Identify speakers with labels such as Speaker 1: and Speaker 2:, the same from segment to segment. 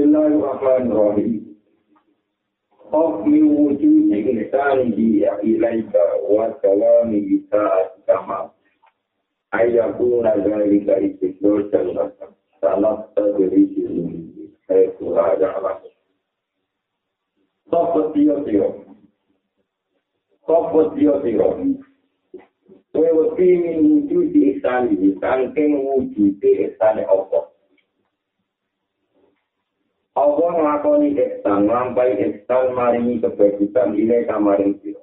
Speaker 1: Bismillahirrahmanirrahim. Of mi wujud ihsani ya ilaika wa salami bisa askama. Ayaku nazalika istiqlal dan salat tadri sini. Saya surah Allah. Sopo tiyo tiyo. Sopo tiyo tiyo. Kue wedi min wujud ihsani. Sangking wujud ihsani Allah. Allah ngelakoni ihsan, lampai ihsan maringi kebajikan ini kamaring siro.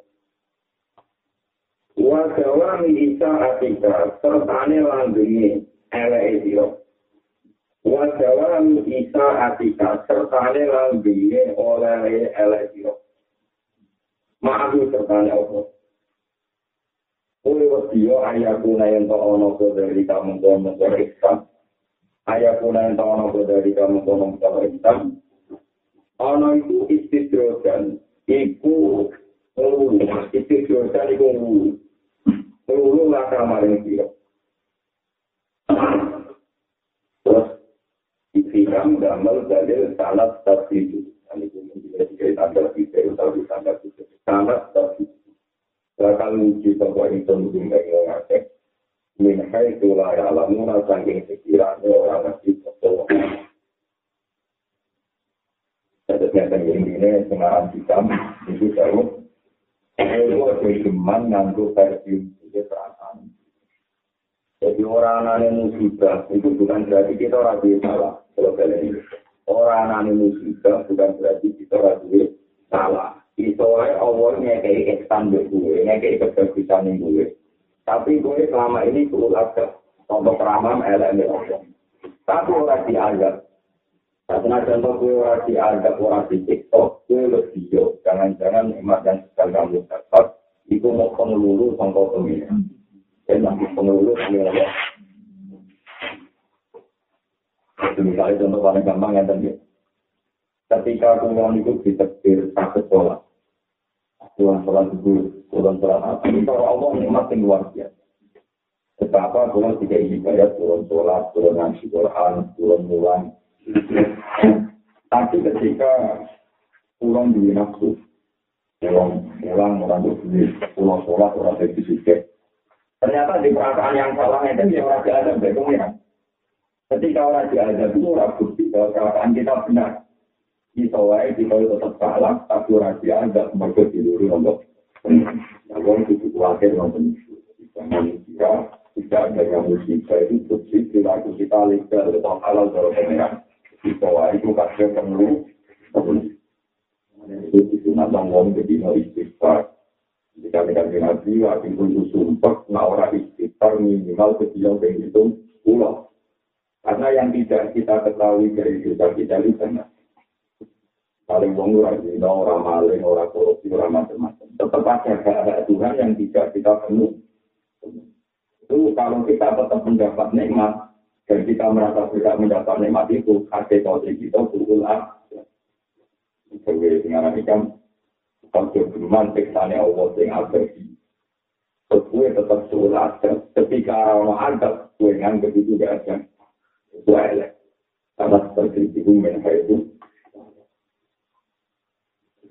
Speaker 1: Wa jawami isa atika, sertane langgengi ele siro. Wa jawami isa atika, sertane langgengi oleh ele siro. Maafu sertane Allah. Kue wadiyo ayakuna yang tak ono kono ihsan. Ayat puna yang tahu nopo dari kamu kono kalau hitam ono itu istidrogan iku ngulu istidrogan iku ngulu ngulu lah kamarin kira terus ikhram gamel dalil salat tafsir ini pun tidak dikait di video atau di tanda itu salat tafsir bakal uji bahwa itu mungkin nggak min hai tu la ya la muna sangking sekiranya orang masih betul. Jadi yang ini sekarang hitam itu tahu. Itu cuma nganggu versi itu perasaan. Jadi orang aneh musibah itu bukan berarti kita ragu salah. Kalau kalian ini orang aneh musibah bukan berarti kita ragu salah. Itu Allah ngekei ekstan gue, ngekei kebagusan gue. Tapi gue selama ini kulat ke contoh keramam elek Allah. Tapi orang dianggap. Karena contoh gue orang dianggap orang di TikTok, gue lebih jauh. Jangan-jangan emak dan sekali kamu dapat, itu mau pengelulu contoh pemilihan. Dan nanti pengelulu pemilihan. Itu misalnya contoh paling gampang ya tadi. Ketika aku itu ditekir sakit sholat. Tuhan sholat dulu, Tuhan sholat apa? Itu Allah nikmat yang luar biasa. Betapa Tuhan tidak ibadah, Tuhan sholat, Tuhan ngaji Quran, Tuhan mulan. Tapi ketika Tuhan di nafsu, Tuhan mulang, orang berdiri, Tuhan sholat, orang jadi Ternyata di perasaan yang salah itu ya orang ada baik ya. Ketika orang ada itu orang bukti bahwa perasaan kita benar. Kita wae kita tetap salah, tapi orang ada mereka di luar Allah. Nah, orang itu khawatir nonton Jangan kira tidak adanya musibah itu bersih perilaku kita legal atau halal dalam pemerintah. Kita wae itu kasih perlu itu disunat ngomong jadi no istighfar. Jika kita nabi, wakil itu sumpah, nah orang istighfar minimal kecil itu pulau. Karena yang tidak kita ketahui dari kita itu benar. Paling wong ora dina ora maling ora korupsi ora macam-macam tetap ada Tuhan yang tidak kita penuh itu kalau kita tetap mendapat nikmat dan kita merasa tidak mendapat nikmat itu hati kode kita berulang sebagai dengan ikan kalau berman teksanya Allah yang abadi sesuai tetap sholat ketika orang ada gue nganggap itu gak ada itu elek karena seperti itu mengenai itu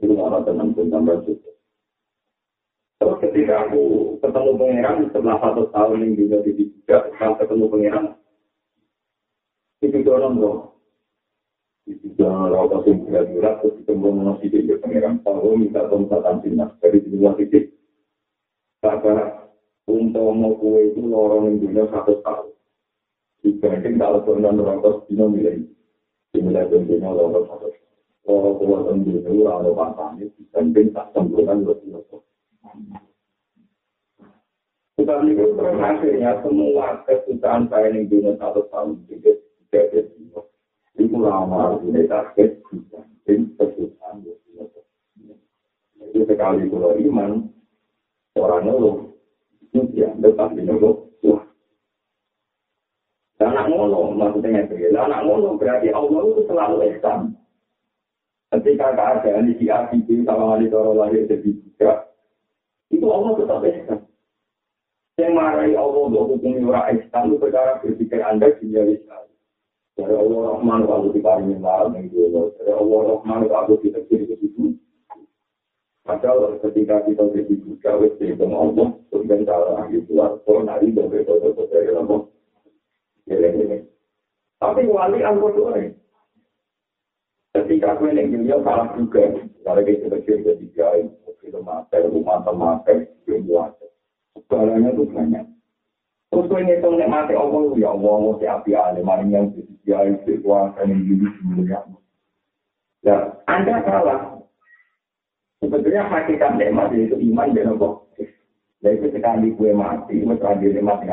Speaker 1: itu ada tenang pun tambah juga. Terus ketika aku ketemu pangeran setelah satu tahun yang juga di tiga, setelah ketemu pangeran, itu dorong dong. Itu jangan rokok sing berat-berat, terus ketemu masih di pangeran. Kalau minta pemutaran sinas dari dua titik, karena untuk mau kue itu lorong yang dunia satu tahun. Dibanding kalau pernah rokok, dino milih. Dimulai dunia lorong satu tahun. Kalau tua sendiri itu ada pasangnya, dibanding tak sempurna lebih lebih. Tetapi itu terus akhirnya semua kesusahan saya yang dunia satu tahun juga jadi itu lama ini sakit, ini kesusahan. Itu sekali kalau iman, orang ngeluh, itu dianggap ngeluh. Wah. Dan anak ngono, maksudnya ngerti. Anak ngono berarti Allah itu selalu ihsan. Ketika keadaan di ACB sama wali toro lahir jadi buka, itu Allah tetap ihsan. Yang marahi Allah untuk hukum ora ihsan itu perkara berpikir Anda dunia sekali. Dari Allah Rahman kalau diparingi malam yang dulu. Dari Allah Rahman kalau kita kiri ke situ. Padahal ketika kita jadi buka, wes dihitung Allah, kemudian cara ahli keluar, nari dobe dobe dobe dari Allah. Tapi wali al-Qur'an Ketika gue yang dunia salah juga, kalau kita kecil jadi jahit, kita makai, rumah temakai, semua. Segalanya itu banyak. Terus gue ngitung nek mati Allah, ya Allah, mau si api ale, maring yang jadi jahit, kuasa yang jadi dunia. Ya, Anda salah. Sebetulnya hakikat nikmat itu iman dan Allah. Jadi sekali gue mati, gue terakhir mati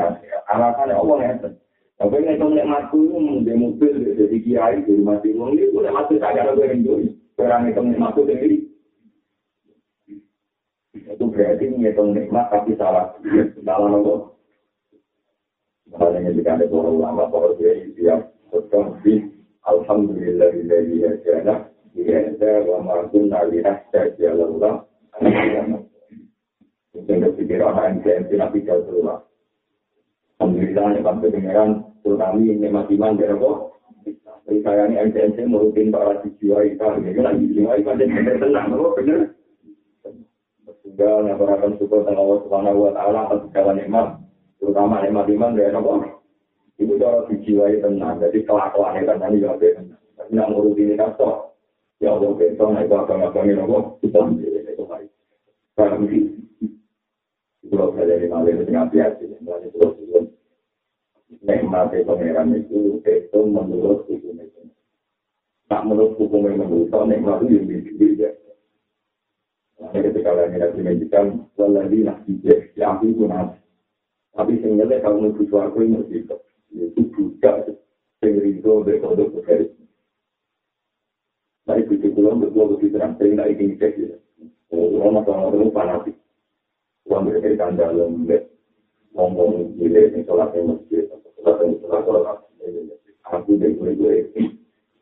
Speaker 1: alasannya Allah ngerti. Tapi ini kalau nek mati di mobil jadi kiai di rumah timur ini udah mati saja kalau gue enjoy. Orang itu nek mati sendiri. Itu berarti ngitung nikmat tapi salah. Salah nopo. Makanya jika ada para ulama, para kiai siap berkongsi. Alhamdulillah dari hajana. Iya, wa ma'akun nalihah saja Allah. Mungkin berpikir orang yang tidak bisa. Alhamdulillah, ya Pak Pengeran, terutama ini masih iman dari kok. Jadi saya ini MCMC merutin para dijiwai kita, ini lagi pada kita tenang, apa benar? Sehingga ngaparakan syukur dengan Allah Subhanahu Wa Taala atas segala nikmat, terutama nikmat iman dari kok. Itu kalau dijiwai tenang, jadi itu tadi juga tenang. Tapi nak merutin ini kan ya Allah besok, nah itu akan-akan apa? Kita itu baik. Karena Pulau Bali Malaysia dengan hati-hati, mulai pulau Suwon. Nikmati pangeran itu itu menurut hukum itu. Tak menurut hukum yang menurut nikmat itu yang beda. Nah, ketika lagi nanti menjikan, lagi dijek, ya aku pun nanti. Tapi sebenarnya kalau menurut suaraku ini itu, itu juga sehingga berkodok berkait. Nah, itu pulau betul betul terang, sehingga ini cek ya. Oh, orang orang fanatik. Uang dari kandang lembek, ngomong di sholat yang masjid, yang sholat sholat. Aku dari gue gue,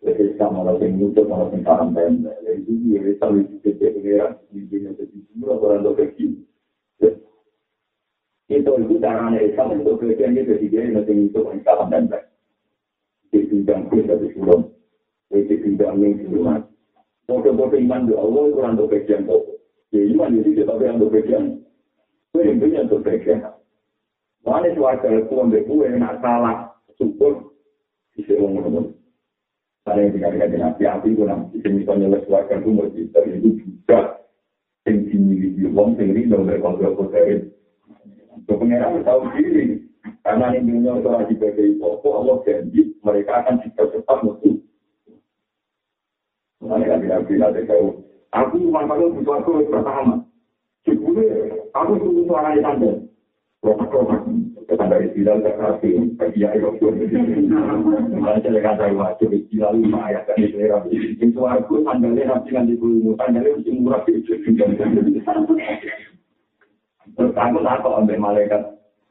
Speaker 1: jadi sama yang nyucuk sama yang paham pendek. Jadi dia bisa lebih gede pengeran, di sini jadi semua orang tuh kecil. Itu itu caranya Islam untuk kerjaan dia jadi dia yang nyucuk yang paham pendek. Di bidang pun dari sulung, di bidang yang sulungan. Foto-foto iman di Allah itu tuh kerjaan pokok. Ya iman jadi kita yang kerjaan. Kue intinya untuk bagian. Mana suarga itu ambil kue nak salah syukur isi wong ngono. Ada yang tinggal di nabi api itu nanti isi misalnya les suarga itu mau tapi itu juga yang dimiliki wong sing ini dong dari kontrol kotorin. Untuk pengeran tahu diri karena ini dunia itu lagi sebagai pokok Allah janji mereka akan cepat-cepat musuh. Mana kan nabi nanti tahu. Aku masalah butuh aku pertama. Sebelumnya, aku tunggu suara di tanda. Romak-romak. Kita dari bilang ke kasih, bagi ya, ayo. Baca kata wajib, gila lima ayat dari selera. Itu aku sandalnya nanti nanti dulu, sandalnya mesti murah. Terus aku takut ambil malaikat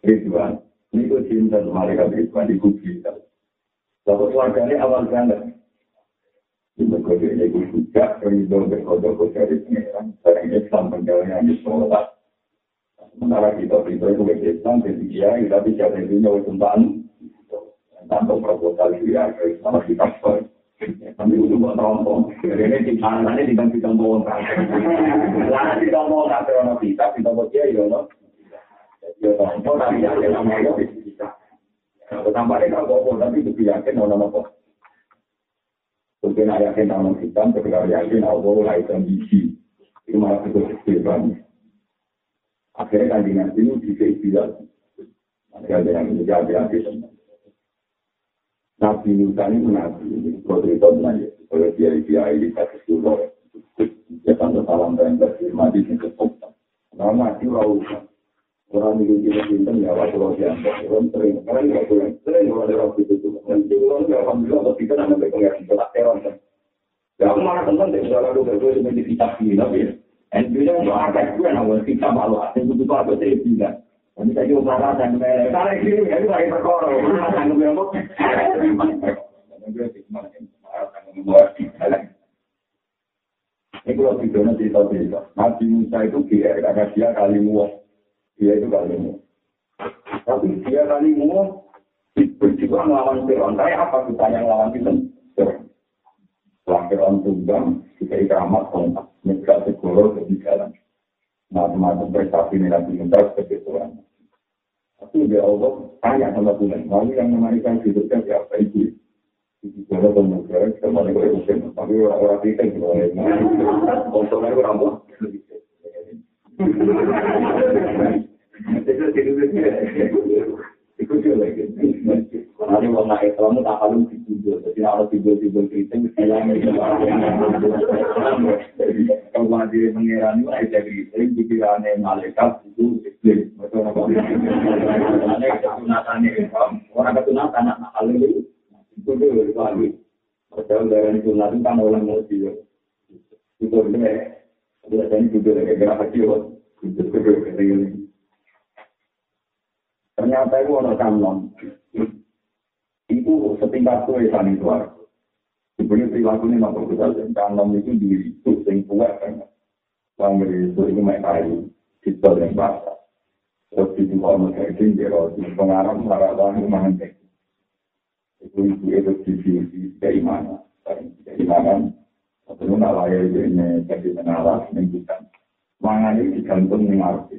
Speaker 1: Ridwan. Ini tuh cinta malaikat Ridwan di kubri. Lalu keluarganya awal banget. Berkode ini juga ridho berkode-kode dari pengeran. Barang Islam penggalangan di sholat. Sementara kita ridho itu bagi Islam, jadi kiai, tapi siapa itu nyawa tumpahan. Tanpa proposal dia, sama kita sekolah. Tapi itu buat rompong. Ini di mana ini di kita mau kan. Lalu kita mau kan terus kita kita buat dia ya. Ya rompong tapi ya namanya kita. Tambahnya kalau tapi itu yakin orang-orang Mungkin ayatnya namun hitam, ketika yakin Allah lah hitam biji. Itu malah itu kecil banget. Akhirnya kan dengan ini bisa istilah. Nanti ada yang menjadi hati teman. Nabi Musa ini nabi, ini kalau cerita tentang ya. Kalau dia dia ini kasih suruh, ya tanda salam dan berfirman di sini kesempatan. Nah, mati rauh. Orang itu kita cinta ya waktu lo siapa, orang sering, karena nggak boleh, sering kalau ada waktu itu. Dan itu orang alhamdulillah, tapi kita nggak boleh pengen kita teror malah teman deh, soalnya lu berdua cuma di kitab gila, ya. Dan dia untuk akad gue, nah, gue kita malu, asing butuh apa, saya bilang. Ini tadi usaha dan mereka, karena ini ya, itu lagi perkara, usaha dan mereka, ini kalau videonya cerita-cerita, Nabi Musa itu GR, karena dia kali muat, dia itu kali. Tapi dia kali muat, berjuang melawan Fir'aun, kayak apa gunanya melawan Fir'aun? Setelah Fir'aun tunggang, kita ikramat kontak, negara segoro jadi jalan. Macam-macam prestasi Nabi Musa sebagai Tuhan. Tapi dia Allah tanya sama Tuhan, lalu yang memanikan hidupnya siapa itu? Kalau tapi orang-orang kita yang konsolnya gue rambut. Itu. Nanti kalau nak Islam tak kalau tidur, jadi kalau tidur tidur keriting, hilang itu. Kalau masih mengirani lah itu keriting, pikirannya malaikat itu iklim. Betul apa? Karena ketunatannya Islam, orang ketunatan anak hal itu. itu dulu lagi. Padahal dari itu kan orang mau dia. Itu dia. Dia tadi juga lagi gerak kecil. Itu juga kecil. Ternyata itu orang kanon. Itu setingkat kue tani suara. Sebenarnya perilaku ini mampu kita kanon itu diri itu sing kuat kan. Bangri itu itu main kayu. Kita yang basah. Terus itu kalau mereka itu dia pengarang harapan menghentikan. itu ibu itu divisi keimanan keimanan atau nama lahir ini jadi menalas menunjukkan mangan ini digantung dengan arti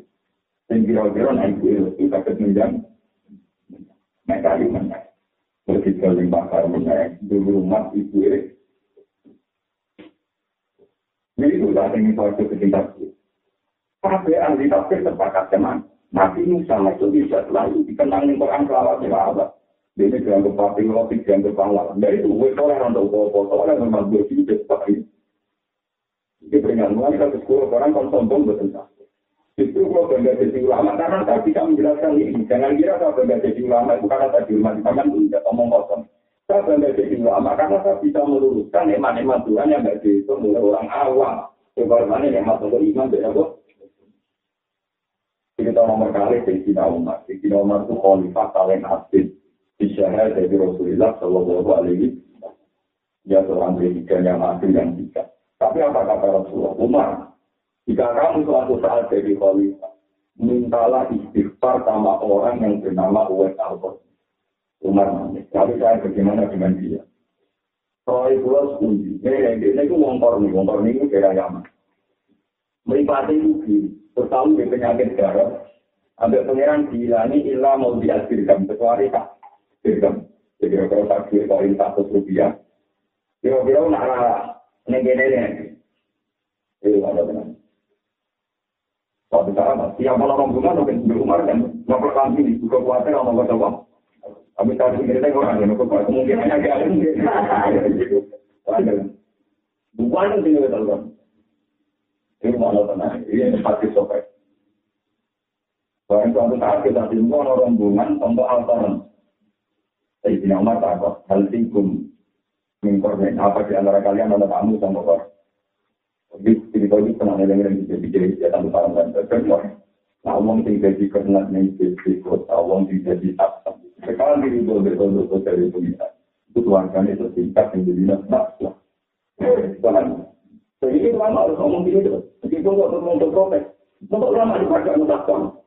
Speaker 1: dan kira-kira nah ibu itu dapat menjang mereka itu menaik begitu lima kali menaik dulu rumah itu ini itu tak ingin suatu kecintaan tapi ahli tafsir terpakat teman Nabi Musa itu bisa selalu dikenang dengan Quran selawat selawat Ini dianggap pati roti, dianggap pahlawan. Dari itu, gue soleh untuk foto, soleh memang gue sih seperti ini. Peringatan mulai satu sekolah orang kan sombong betul Justru kalau bangga jadi ulama, karena tadi kami menjelaskan ini. Jangan kira saya bangga jadi ulama itu karena saya di di itu tidak omong kosong. Saya bangga jadi ulama karena saya bisa meluruskan nikmat-nikmat Tuhan yang tidak dihitung oleh orang awam. Sebagaimana nikmat untuk iman, beda kok. Kita nomor kali Sayyidina Umar. Sayyidina Umar itu khalifah paling asli. Bisyahar dari Rasulullah Shallallahu Alaihi Ya seorang presiden yang mati dan tidak. Tapi apa kata Rasulullah? Umar, jika kamu suatu saat jadi khalifah, mintalah istighfar sama orang yang bernama Uwais al Umar nangis. Tapi saya bagaimana dengan dia? Soal pulau setuju. Ini ini itu wongkor nih, wongkor ini kira Yaman. Meripati itu bertahu di penyakit darah. Ambil pangeran dihilangi ilah mau diakhirkan kecuali tak dirham. Jadi kalau tak kira koin satu rupiah, kira-kira nak negara ini. Itu ada benar. Suatu cara mas, siapa orang bunga mungkin di rumah kan, ngobrol kami di buka kuasa orang ngobrol sama. Tapi kalau di kita orang yang ngobrol kuasa mungkin hanya dia mungkin. Bukan yang tinggal di dalam. Ini mana tenang, ini hati sopek. Barang suatu saat kita timbul orang bunga untuk altaran. Sayyidina Umar takut, hal tingkum mengkorban apa di antara kalian ada tamu sama kor. Jadi cerita ini pernah ada yang bisa bikin ya tamu barang dan terkenal. Nah, uang tinggal di kernet nih di kota, uang tinggal di atas. Sekarang di itu betul betul dari pemirsa. Itu tuan kami itu tingkat yang jadi nak lah. Tuhan, jadi lama harus ngomong gitu. Jadi kok untuk protes, untuk lama dipakai mutakon.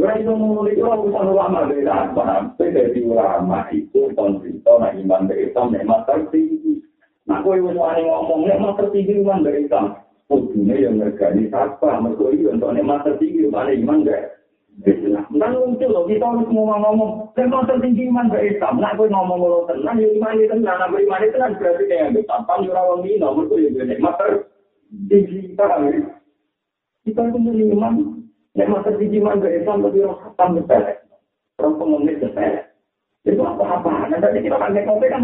Speaker 1: Ora itu mulai itu urusan ulama dari apa? Dari ulama itu konflikto nah iman dari Islam memang tertinggi. Nah, kau yang ngomong memang tertinggi iman dari Islam. Ujungnya yang ngergani siapa? Mereka itu untuk memang tertinggi mana iman dari Islam. Dan muncul loh kita harus ngomong ngomong memang tertinggi iman dari Islam. Nah, kau ngomong ngomong tenang, ya iman itu tenang. Nah, iman itu tenang berarti kayak gitu. Tanpa nyurawang ini, nomor itu yang nikmat tertinggi kita. Kita itu iman Nek masa dijiman ke Islam tapi orang khatam sepele. Orang pengemis sepele. Itu apa-apa. Nah, tadi kita kan nekong kan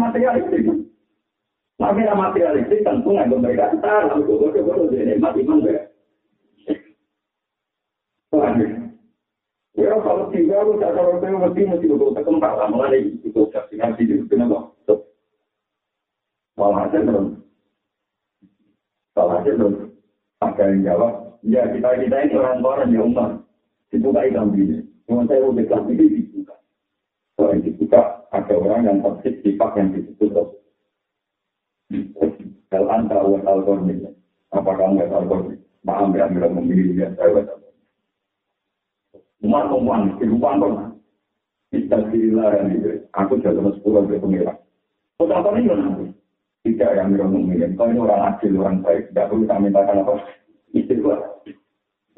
Speaker 1: materialistik. Makanya materialistik tentu nggak mereka kita lalu gue gue gue jadi nikmat iman gue. Ya kalau tiga lu tak kalau gue mesti mesti gue terkembang lah mulai itu saksikan sih itu kenapa? Walhasil belum. Salah aja loh. Ada yang jawab, ya kita kita ini orang orang ya umat. Dibuka ikan bini. Cuma saya udah kelas ini dibuka. Yang dibuka, ada orang yang toksik sifat yang disebut Kalau anda awal alkorni, apa kamu awal alkorni? Maaf ya, ambil memilih ya, saya awal alkorni. Umat umat, kehidupan kok. Kita dirilah itu. Aku jalan sepuluh ke pengira. Kok apa nih nanti? Tidak yang ambil memilih. Kau ini orang adil, orang baik. Tidak perlu kami mintakan apa? Istighfar.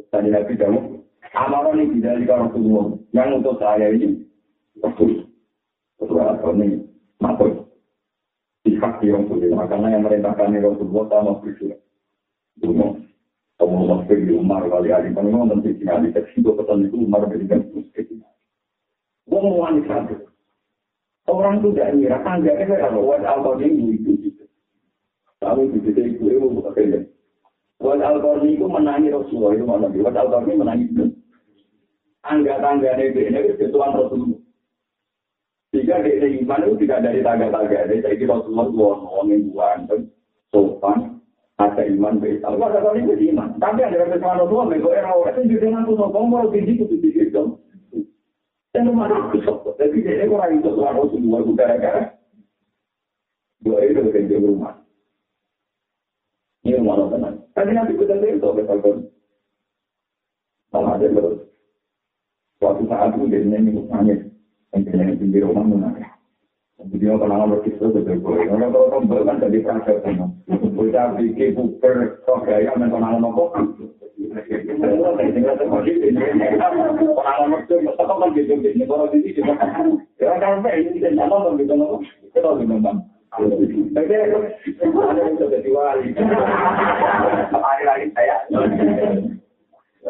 Speaker 1: Tadi Nabi kamu, amaran ini tidak di Rasulullah. Yang untuk saya ini, Rasul. Rasulullah ini, makhluk. Sifat di Rasulullah. Karena yang merintahkan Rasulullah sama bersyukur. Dunia. Kamu maksud di Umar kali hari kan memang nanti di seksi itu pesan itu Umar berikan terus ke sini. Wong wanita Orang itu tidak ngira tangga itu kalau alkohol ini itu di situ itu itu bukan kerja. Buat alkohol itu menangi Rasulullah itu mana? Alkohol ini menangi itu. Angga tangga ini itu Rasulullah. Jika dia iman itu tidak dari tangga-tangga, jadi Rasulullah orang yang buan, sopan, ada iman baik. Kalau ada kali itu iman. Tapi ada yang sama tua, mereka era orang itu juga nanti sokong mau tinggi itu tinggi itu. Dan mana aku sokong. Tapi dia orang itu tuan rasul dua itu gara-gara. Dua itu bukan di rumah. Ini mana tenang. Tapi nanti kita lihat itu betul Sama aja terus. Suatu saat itu dia nyanyi nangis. Nyanyi di rumah menangis. Jadi orang orang berkisah betul boleh. Orang orang orang kan jadi perasaan sama. Kita bikin buper kok gaya menton orang nopo. Orang orang itu tetap kan gitu gitu. Kalau di sini juga. Ya kalau kita kan. Kita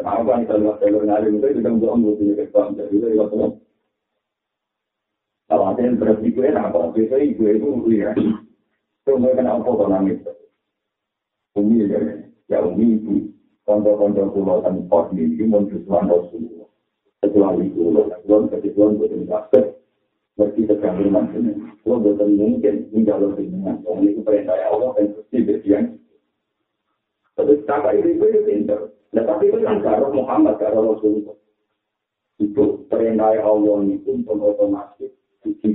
Speaker 1: kalau kalau ngalir itu juga nggak mau punya kesempatan. Jadi itu Kalau ada yang berarti gue apa? Biasa ibu itu lihat. Itu gue kena apa kalau nangis? Umi ya, ya umi ibu. Konco-konco pulau dan pos ini mau sesuatu Rasulullah. Kecuali pulau, pulau kecuali bukan kasih. Berarti sedang rumah sini. Pulau bukan mungkin menjalur dengan. Orang itu perintah Allah dan pasti berjian. Tapi kakak itu itu pintar. Nah, tapi itu kan Muhammad, karo Rasulullah. Itu perintah Allah itu pun otomatis jadi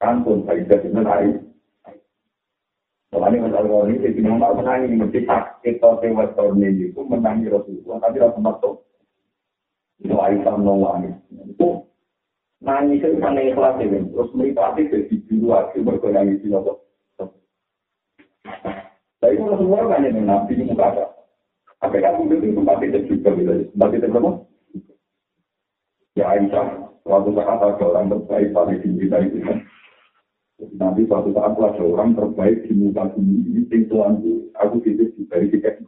Speaker 1: kantun faidah dengan air Soalnya masalah ini, jadi mau menangi, mesti sakit atau tewas tahun ini, itu menangi Rasulullah, tapi rasa masuk. Itu Aisyah menolak Itu nangis itu kan ikhlas ini, terus meripati jadi biru aja, berkenangi di nopo. Tapi kalau semua kan yang nabi ini muka apa? Apa yang aku bilang itu juga, tempat itu berapa? Ya Aisyah, waktu saat ada orang terbaik, paling tinggi dari itu. Nanti suatu saat ada orang terbaik di muka bumi ini, sing tuan aku dari tiket.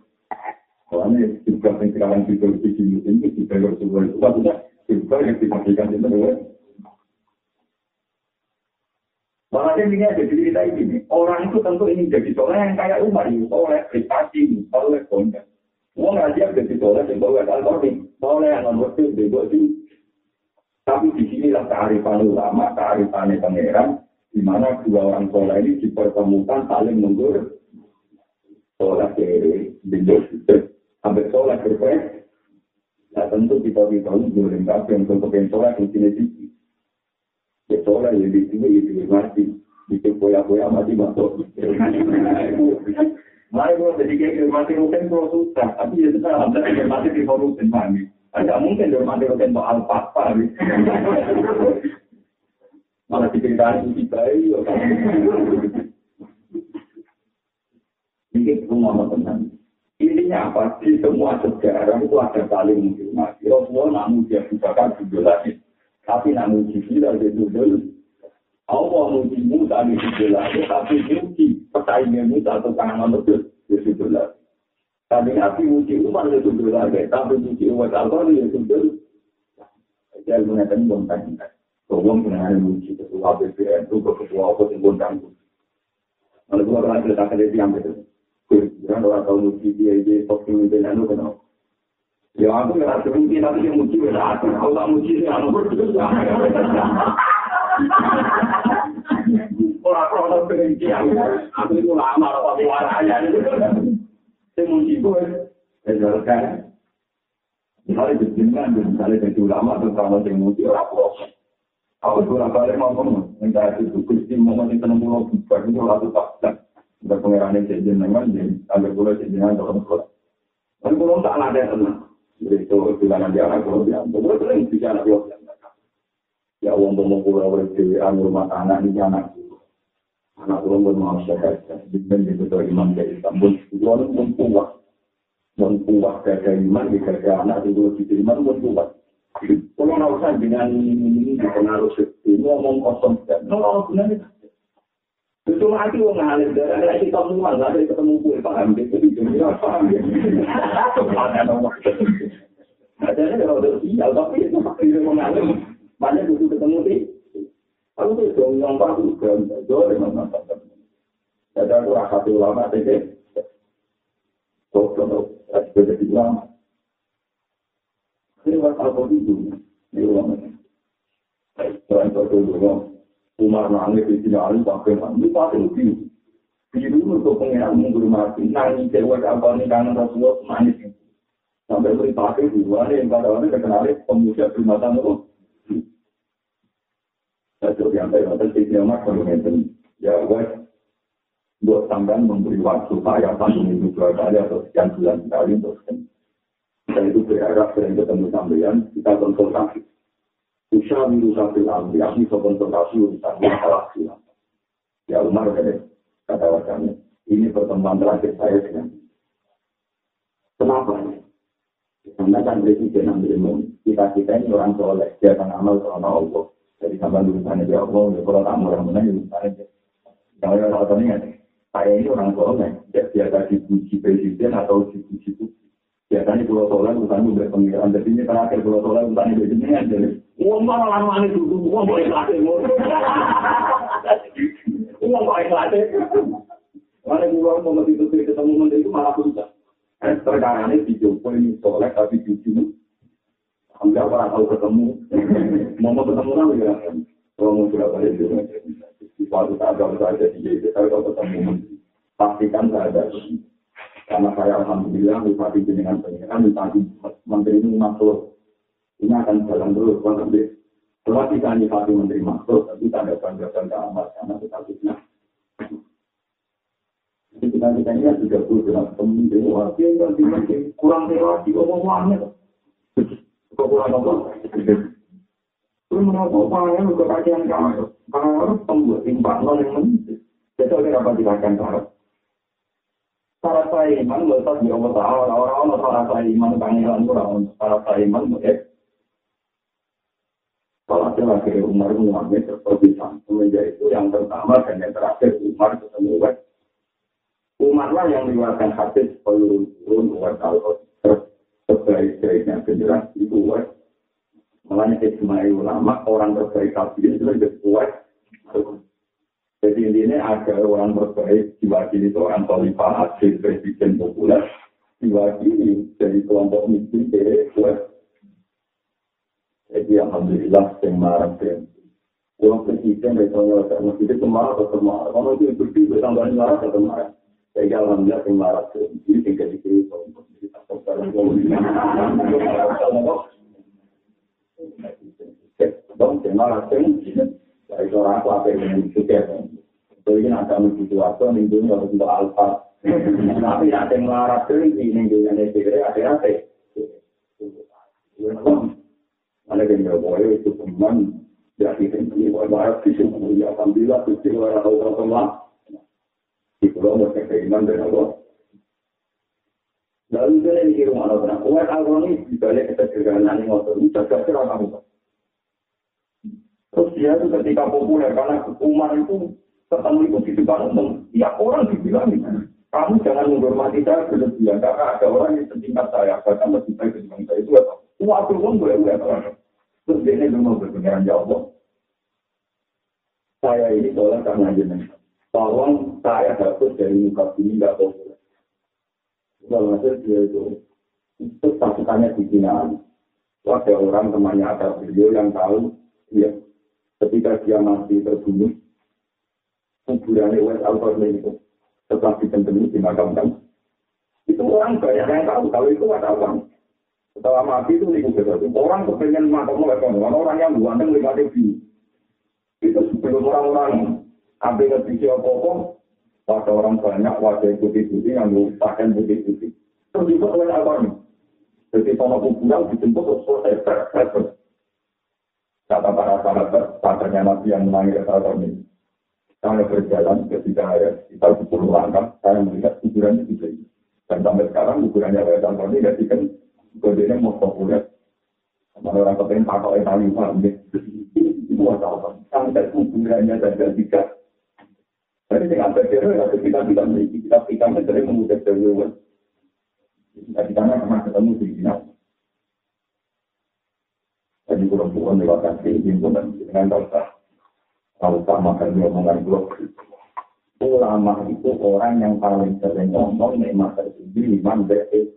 Speaker 1: Soalnya juga yang sekarang di televisi itu juga harus sebuah itu, maksudnya juga yang dipastikan itu adalah Makanya ini ada cerita ini, orang itu tentu ingin jadi soleh yang kayak Umar, soleh prestasi, soleh konten. Mau ngajar jadi soleh yang bawa alkohol, soleh yang nomor itu, Tapi di sinilah kearifan ulama, kearifan pangeran, di mana dua orang soleh ini dipertemukan saling mundur. Soleh kiri bingung sampai soleh berpek nah tentu kita kita ini boleh kabeh yang untuk yang soleh di sini sih. Ya soleh yang di sini itu mati itu boya-boya mati masuk. Mari kalau jadi kayak mati mungkin kalau susah, tapi ya sudah ada mati di forum sendiri. Tidak mungkin dia mati mungkin soal apa malah diceritakan di bayi. Ini semua tenang. Intinya apa? Di semua sejarah itu ada saling menghormati. Rasulullah namun dia bukakan judul lagi. Tapi namun judul ada judul. Allah muji Musa di judul lagi. Tapi muji persaingan Musa atau tangan betul di judul lagi. Tapi Nabi muji Umar di judul lagi. Tapi muji Umar al-Qadri di judul. Jadi mengatakan belum tanya. Wong senengane muji ketua BPN itu ketua apa sing gondang. Kalau gua kan cerita ke dia yang itu. Kan orang tahu muji dia dia top pemimpin anu kenal. Ya aku nggak mungkin tapi yang muji beda. Kalau tak muji sih anu berdua. Orang orang berhenti aku itu lama apa waranya. Saya muji gue. Ya kan. Misalnya jenengan, misalnya jadi ulama, terus yang muji orang proses. Aku bolak balik ngomong, enggak itu kristi mau ngomong tenang pulau bukan itu lalu tak Enggak pengiran yang jadi jenengan, jadi agak boleh jadi jenengan dalam sekolah. Tapi kalau tak ada tenang, jadi itu bilangan di anak pulau dia, boleh sering bisa anak pulau dia. Ya uang mau pulau berdewan rumah anak ini anak. Anak pulau pun mau sehat, jadi itu tuh imam dari Istanbul, itu orang pun kuat, pun kuat dari iman, di anak. Itu di iman pun kuat. Kalau nggak usah dengan ini pengaruh seperti ngomong kosong. Dan nol gunanya. Itu. Mati wong ngalir. Dari lagi kamu malah dari ketemu gue paham gitu di dunia paham ya. Ada yang udah sial tapi itu itu mengalir banyak butuh ketemu sih. Aku tuh dong yang baru jauh dengan mantan. Jadi aku rasa ulama tadi. Kok kalau jadi ulama Waktu itu? Itu Umar nangis di sini alim pakai mandi pakai biru. Biru untuk pengiran menghormati. Nangis cewek apa nih kangen Rasulullah manis. Sampai beri pakai dua ada yang pada orang terkenal pemuda primatan itu. Saya coba yang saya nonton di sini Umar kalau ya wes buat sampean memberi waktu saya tanggung itu dua kali atau sekian bulan sekali untuk dan itu berharap sering ketemu sampean, kita konsultasi. Usha miru safil amri, aku bisa konsultasi urusan masalah silam. Ya Umar kata wajahnya, ini pertemuan terakhir saya dengan Kenapa? Karena kan presiden ambil kita kita ini orang soleh, dia akan amal karena Allah. Jadi sampai urusannya dia Allah, ya kalau tak mau orang menang, urusannya dia. Yang orang ini saya ini orang soleh, dia biasa dipuji presiden atau dipuji publik. Biasanya pulau soleh bukan udah pengiran jadi ini terakhir pulau bukan itu jenengan jadi uang mana lama ini dulu uang boleh latih uang boleh latih mana pulau mau itu ketemu menteri itu malah puncak perkara ini dicoba ini soleh tapi di sini enggak orang tahu ketemu. Mau ketemu lagi ya. Kalau mau sudah balik juga di suatu saat kalau saya jadi jadi kalau ketemu pastikan saya ada Karena saya alhamdulillah bupati dengan pengiran bupati menteri ini masuk. Ini akan jalan terus kan nanti. Setelah kita nyifati menteri masuk, tapi tanda banggakan keamat karena kita fitnah. Jadi kita kita ini juga perlu dengan pemimpin. Wah, dia di mana kurang dewasa, omongannya. Kok kurang apa? Terus menurut opanya juga kajian kamu. Kalau harus pembuat timbang nol yang menit. Jadi oleh apa dikatakan syarat? Para saya iman, letak di Allah Ta'ala. Orang-orang para saya iman, pangeran kurang. Para saya iman, ya. Kalau ada lagi Umar Muhammad seperti itu yang pertama dan yang terakhir Umar ketemu Wes. Umar lah yang mengeluarkan hadis pelurun-urun Wes kalau sebaik-baiknya generasi itu Wes. Makanya Ismail ulama orang terbaik kafir itu lebih Wes. Jadi intinya ada orang terbaik diwakili seorang khalifah hasil presiden populer diwakili dari kelompok miskin dari kuat. Jadi alhamdulillah yang marah dan orang presiden dari kelompok masjid itu marah atau marah. Kalau itu berdiri bersama marah atau marah. Jadi alhamdulillah yang marah dan ini tinggal di sini kelompok masjid atau kelompok Dong, marah dan dari seorang aku apa yang juga jadi ini ada menuju suatu minggu ini harus untuk alfa tapi ada yang larat ini minggu yang ada ada apa ada yang nggak boleh itu teman jadi ini wajar di sini ya alhamdulillah itu orang tahu semua di pulau mereka keiman dan Allah Lalu dia ini rumah Allah. Kuat Allah ini dibalik ketegangan ini ngotot. Ini kira kamu. Terus dia itu ketika populer karena Umar itu ketemu itu di depan umum. Ya orang dibilang kamu jangan menghormati saya berlebihan karena ada orang yang setingkat saya bahkan lebih baik dibanding saya itu apa? Waktu pun boleh boleh Terus dia ini mau berpengiran ya Allah. Saya ini tolong karena jenengan. Tolong saya dapat dari muka bumi nggak populer. Kalau hasil dia itu, itu pasukannya di Cina. Ada orang temannya ada beliau yang tahu, ya, ketika dia masih terbunuh, kuburannya West Albert itu setelah ditempeli dimakamkan. Itu orang banyak yang tahu kalau itu ada orang. Setelah mati itu nih Orang kepengen makam orang yang buang lima ribu. Itu sebelum orang-orang ambil ngerti apa-apa, pada orang banyak wajah putih-putih yang pakaian putih-putih. Terus juga oleh apa nih? Jadi sama kuburan dijemput selesai. Kata para sahabat, padanya Nabi yang menangis saat ini. Saya berjalan ketika ada sekitar 10 langkah, saya melihat kuburannya di sini. Dan sampai sekarang kuburannya ada tahun ini, jadi kan kodenya mau populer. Sama orang kepengen pakai tali paham Itu apa? Sampai kuburannya saja tiga. Jadi dengan berjalan, ya kita tidak memiliki. Kita pikirnya sering memudah jalan. Kita pikirnya pernah ketemu di sini. Jadi kurang-kurang lewatkan kehidupan dengan dosa. Kalau tak makan omongan blog. Ulama itu orang yang paling sering ngomong nikmat tertinggi iman BS.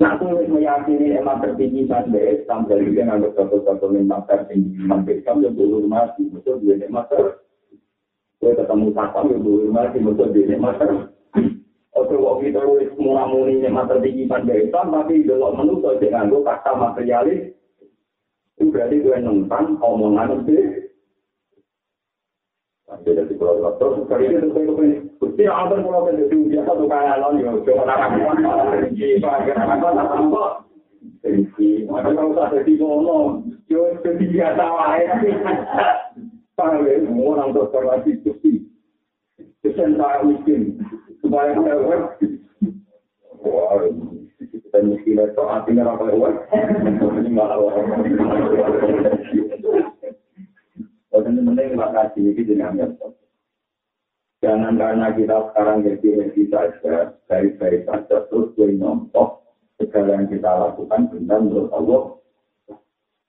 Speaker 1: Nah, aku meyakini emang tertinggi iman BS sampai juga nganggap satu-satu nikmat tertinggi iman BS kamu yang dulu mati, betul dia nikmat ter. Gue ketemu satpam yang dulu mati, betul dia nikmat ter. Oke, waktu kita wis murah-murni nikmat tertinggi iman BS tapi delok tuh dengan gue kata materialis. Itu berarti gue nentang omongan itu Beda di pulau terus kali ini itu ini. Kusti akan pulau kan jadi biasa tuh kayak lawan yo. Coba nak apa? Jadi pakai apa apa apa. Jadi mana kalau tak jadi ngono, yo jadi biasa wae. Pakai orang dokter lagi kusti. Kesen tak miskin supaya web. Wah, miskin itu artinya apa ya? Ini malah ini dengan Jangan karena kita sekarang jadi ready saja, baik-baik saja, terus gue nonton segala yang kita lakukan benar menurut Allah.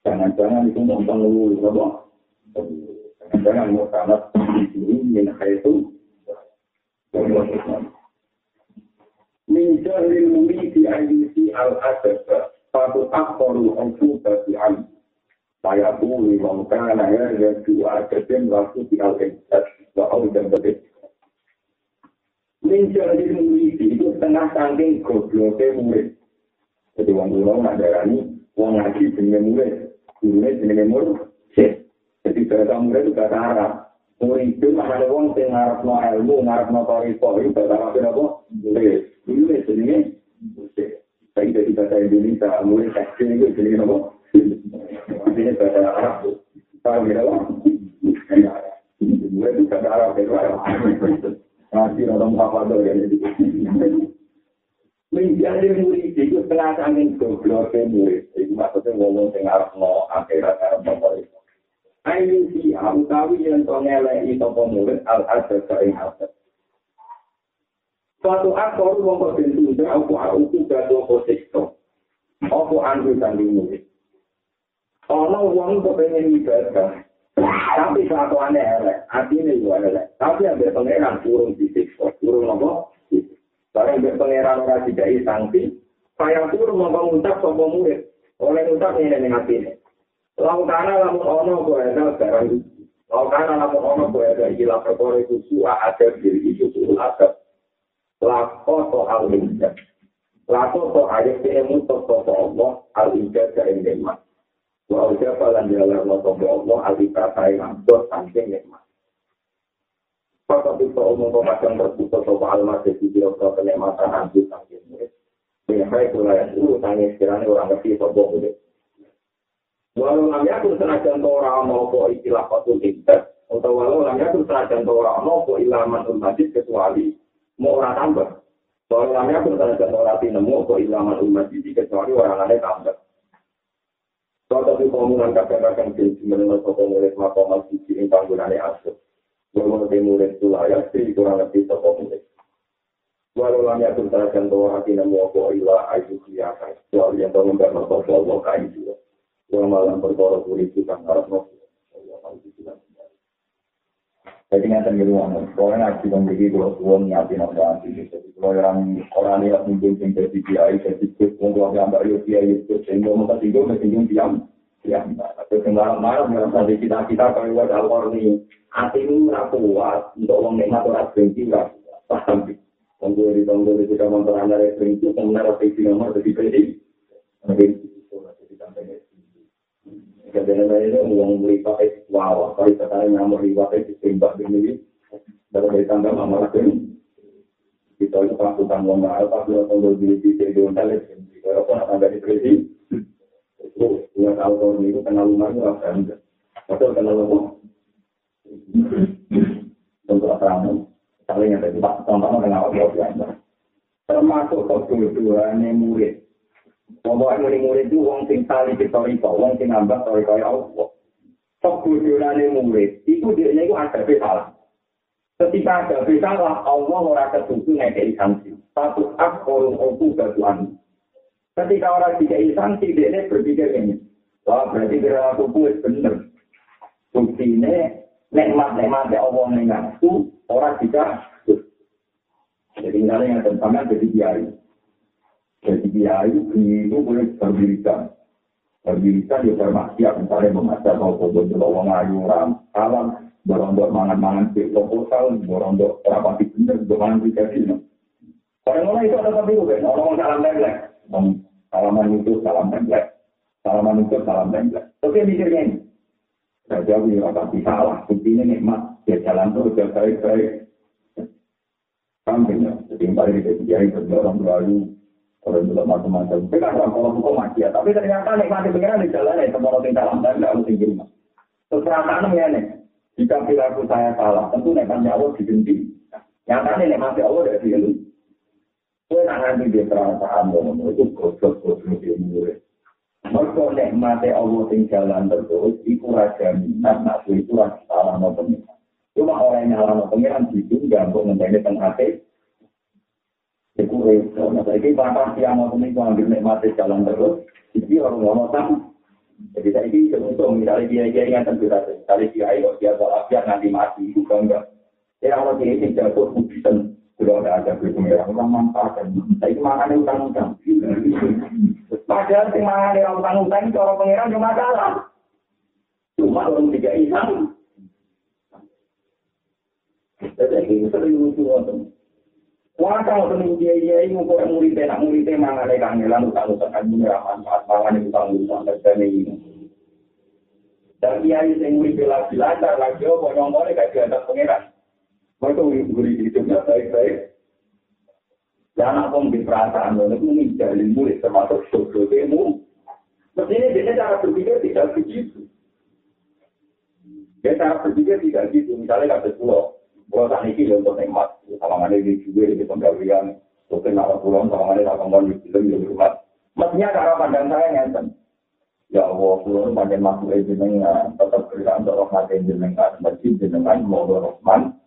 Speaker 1: Jangan-jangan itu nonton dulu, apa? Jangan-jangan mau sangat ini min itu. Min jahlil muridi ayyusi al-adab, satu akhoru al-fuqa bagi alim. saya bumi mengkana ya ya dua kesim waktu di al-Qadis bahwa dan berbeda. Menjadi murid itu setengah saking gobloknya murid. Jadi orang dulu nggak darani, orang ngaji dengan murid, gurunya dengan murid. Jadi bahasa murid itu bahasa Arab. Murid itu mana ada orang yang ngarap no ilmu, ngarap no itu bahasa Arab itu apa? Murid. Murid jadi murid. Tapi dari bahasa Indonesia, murid tekstil itu jadi apa? Ini bahasa Arab. Tahu ya? Gue itu bahasa Arab, ya, Pak. Nanti orang apa tuh ya? Menjadi murid itu setengah angin goblok murid. Itu maksudnya ngomong yang Arab no akhirat Arab no Ayo si utawi yang to ngeleki sapa murid al adab ing adab. Suatu akor wong kok bentuk aku aku gado posisi. Apa anu sanding murid. Ono wong kepengen ibadah, tapi satu aneh elek, artinya juga elek. Tapi yang berpengeran turun di siksa, turun apa? Barang berpengeran orang tidak sanksi, saya turun mau ngucap sama murid. Oleh ngucap ini dengan hati ini. Laukana lamun ono ada barang Laukana lamun ono ada ilah perkara itu suah ada diri itu suah ada. Lako to al-injad. Lako to ayat ini mutok to Allah al-injad ke endemat. Wa uja falan jalan lo sobo Allah alika kai ngambil saking nikmat. Papa bisa umum pemadam terbuka sobo almas jadi biro-biro kenikmatan anjir saking murid. Biasanya itu layak dulu tanya sekiranya orang ngerti sobo murid. Walau namanya aku senajan to orang mau kok istilah patul indah. Atau walau namanya aku senajan to orang mau kok ilaman umadis kecuali mau orang tambah. Walau namanya aku senajan to orang tinemu kok ilaman umadis kecuali orang lain tambah. Kau tapi komunan kakak-kakak di menurut sopo murid makomal sisi ini panggungannya asuh. Walau di murid itu layak, sih kurang lebih sopo murid. Walau lami aku terakan bahwa hati namu aku ilah ayu kiyakan. Soal yang tahu enggak nopo Allah kain juga. Walau malam berkorok kulit itu kan harap nopo. Allah kain Jadi nggak tenggiri uang, kalau ngaji membeli kalau suwon nyati nopo hati. Jadi kalau orang orang ini mungkin yang jadi kiai, jadi kus, mungkin yang mbak yo kiai itu, sehingga mau tak tinggal, tak tinggal diam, diam. Tapi tinggal marah, merasa di kita kita kalau buat alor nih, hati ini nggak kuat untuk atau benci nggak paham. Tunggu di tunggu di kita motor anda referensi, kemudian referensi nomor jadi benci. Mungkin itu jadi sampai Kadang-kadang uang beli pakai wow, kalau kita nyamur di pakai ditembak begini, baru dari tangga mama lagi. Kita itu pasukan uang mahal, tapi uang tunggu di di di hotel itu, kalau pun ada di presi, itu uang tahun itu kenal rumah itu apa enggak? Betul kenal rumah. Untuk apa kamu? Saling ada di pak, contohnya kenal apa Termasuk kebutuhannya murid. Pokoknya murid-murid itu wong sing tali historika, wong sing nambah historika ya Allah. Kebudayaan murid, itu dia itu ada salah. Ketika ada salah, Allah ora ketutup ngekei sanksi. Satu akhorun oku batuan. Ketika orang dikei sanksi, dia berpikir ini. Wah, berarti kira aku kuat bener. Bukti ini, nekmat-nekmat ya Allah mengaku, orang jika Jadi misalnya yang tentangnya jadi kiai. Jadi kiai itu boleh berdirikan. Berdirikan ya bermaksiat, misalnya membaca mau kubur di bawah ngayu, ram, salam, berondok mangan-mangan di proposal, berondok rapati bener, bermangan di kasino. Orang-orang itu ada tapi bukan, orang salam template. Salaman itu salam template. Salaman itu salam template. Oke mikirnya ini. Saya jauh ya pasti salah. Ini nikmat. Ya jalan terus, ya baik-baik. Kambing ya. Jadi yang paling dikiai berdorong lalu orang juga macam-macam. Tapi kan kalau hukum maksiat, tapi ternyata nikmati pengiran di jalan ya, semua orang dalam dan nggak harus tinggi rumah. Perasaan ya nih, jika perilaku saya salah, tentu nikmatnya Allah dibenci. Yang tadi nikmati Allah dari diri. Kue nak nanti dia perasaan ngomong itu goblok-goblok dia murid. Mereka nikmati Allah di jalan terus, itu raja minat, nafsu itu raja salah mau pengiran. Cuma orang yang salah mau pengiran, itu nggak untuk menjadi tengah Iku repot. Nah, saya bapak siang mau ini ambil nikmati jalan terus. Jadi orang ngomong sama. Jadi saya ini untung misalnya dia dia yang tentu saja. Misalnya dia ayo dia biar nanti mati bukan enggak. Ya kalau dia ini jatuh kubisan sudah ada ada berpengiran orang manfaatkan. Saya makan utang-utang. Padahal si makan utang-utang itu orang pengiran cuma salah. Cuma orang tiga isang. Jadi ini sering lucu kalau temen dia dia ini kok murid nak murid mangan ada kangelan utang utang kan ini ramah manfaat mangan itu utang utang dan ini. Dan dia ini yang murid lagi lancar lagi oh boleh kayak ada pangeran. Mereka murid hidupnya baik baik. Dan apa di perasaan lo itu menjadi murid termasuk sosial demo. Mestinya dia cara berpikir tidak begitu. Dia cara berpikir tidak begitu. Misalnya kata pulau. Kalau tak niki ya untuk nikmat, ada di juga di penggawean, mungkin nak pulang ada tak kembali di film di rumah. Mestinya cara pandang saya ngeten. Ya Allah, pulang pada masuk jenengan, tetap berikan untuk rahmat jenengan, masjid jenengan, mau rahman.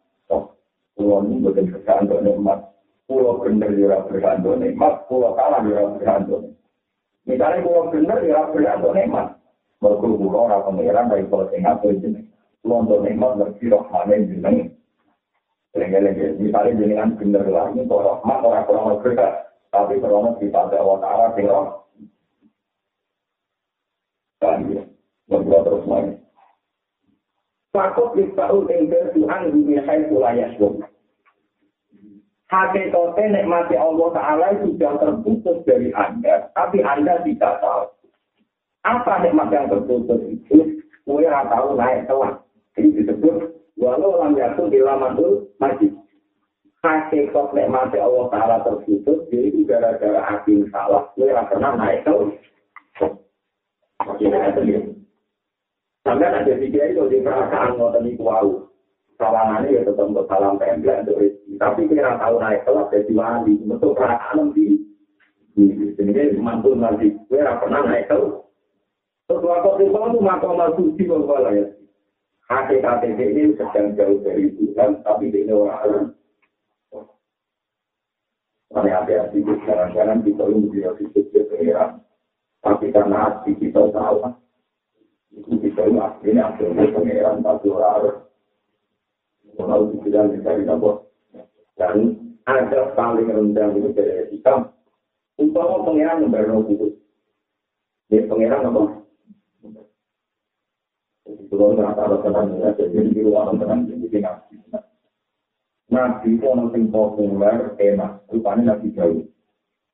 Speaker 1: Pulau ini bukan kerjaan untuk nikmat. Pulau bener juga berikan untuk nikmat, pulau kalah berikan untuk nikmat. Misalnya pulau bener juga berikan untuk nikmat. Mereka pulau orang pengiran dari pulau Singapura jenengan. Pulau untuk nikmat berarti rahman jenengan. Lengi-lengi, misalnya jenengan bener lah, ini kok rahmat orang kurang berkah, tapi kita Allah Ta'ala kira. Dan ya, berdua terus lagi. Fakut yukba'ul ingkir Tuhan bumi hai kulaya syum. Hakikatnya nikmati Allah Ta'ala sudah terputus dari Anda, tapi Anda tidak tahu. Apa nikmat yang terputus itu? Kue tahu naik kelas. Ini disebut walau lam yakun ilamanul majid. Hakikat nikmati Allah Ta'ala terputus, jadi gara-gara hati salah, gue gak pernah naik ke Sampai ada tiga itu di perasaan ngoten itu wow. Sawangannya ya tetap untuk salam template untuk rezeki. Tapi kira tahu naik kelas jadi wali. Untuk perasaan di ini mantul nanti. Gue pernah naik ke Terus waktu itu makom suci bapak ya. Hakikat ini sedang jauh dari Tuhan, tapi ini orang Kami hati-hati, kadang-kadang kita ini tidak disebut pengiran. Tapi karena hati kita tahu, itu kita ini aslinya aslinya pengiran, tapi orang Kalau dibilang dicari apa? Dan ada paling rendah itu dari kita. Umpama pengiran membayar putus. Dia pengiran apa? Nabi. Itu yang populer, enak. Rupanya nabi jauh.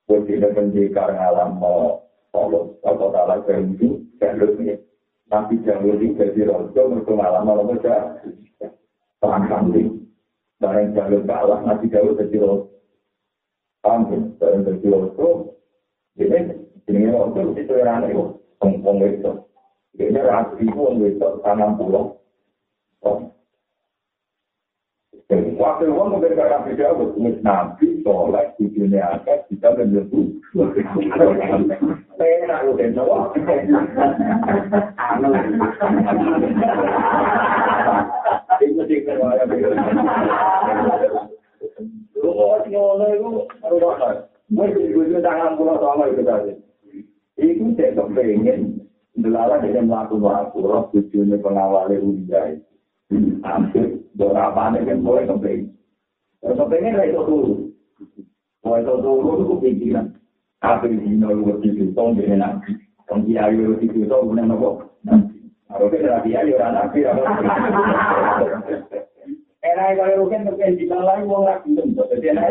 Speaker 1: Buat tidak pendekar ngalam mau tolong, atau salah itu, jalur ini. Nabi jauh ini jadi rojo, berpengalaman orang besar. Perang kambing. Barang jalur kalah, nabi jauh jadi rojo. Paham Barang jadi rojo, ini, ini rojo, itu yang aneh, pengpong itu. Ini rapi pun bisa tanam pulau. Waktu itu mungkin karena beda, mis nabi, sholat, di dunia akhir, kita menyebut. Enak, udah tahu. Itu sih keluarga. Lu mau ngono itu, rumah. Mungkin gue tangan pulau sama itu tadi. Itu saya kepengen Delala dia melakukan waktu, roh tujuannya pengawalnya Unda itu. Hampir, berapa nih kan boleh kepengen. Kepengen lah itu dulu. Mau itu dulu itu kepikiran. Apa di sini lu berarti tong dia nanti. Tong dia ayo berarti tong guna nopo. Kalau kita lagi ayo orang nabi. Era kalau rugen kepengen di dalam lagi mau lagi tentu. Jadi enak.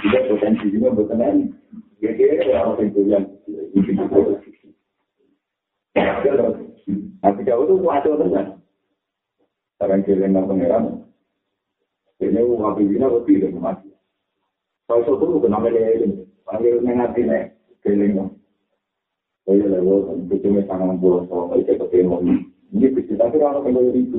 Speaker 1: Juga potensi juga berkenan. Jadi, orang yang punya, Nanti jauh itu wajar teman. Sekarang kalian nggak pengeran. Ini uang pimpinan lebih dari mati. Kalau itu tuh kenapa dia ini? Panggil mengerti nih, kalian. Oh iya lah, gue itu cuma sangat bolos. Kalau itu ketemu ini bisa tapi orang kembali itu.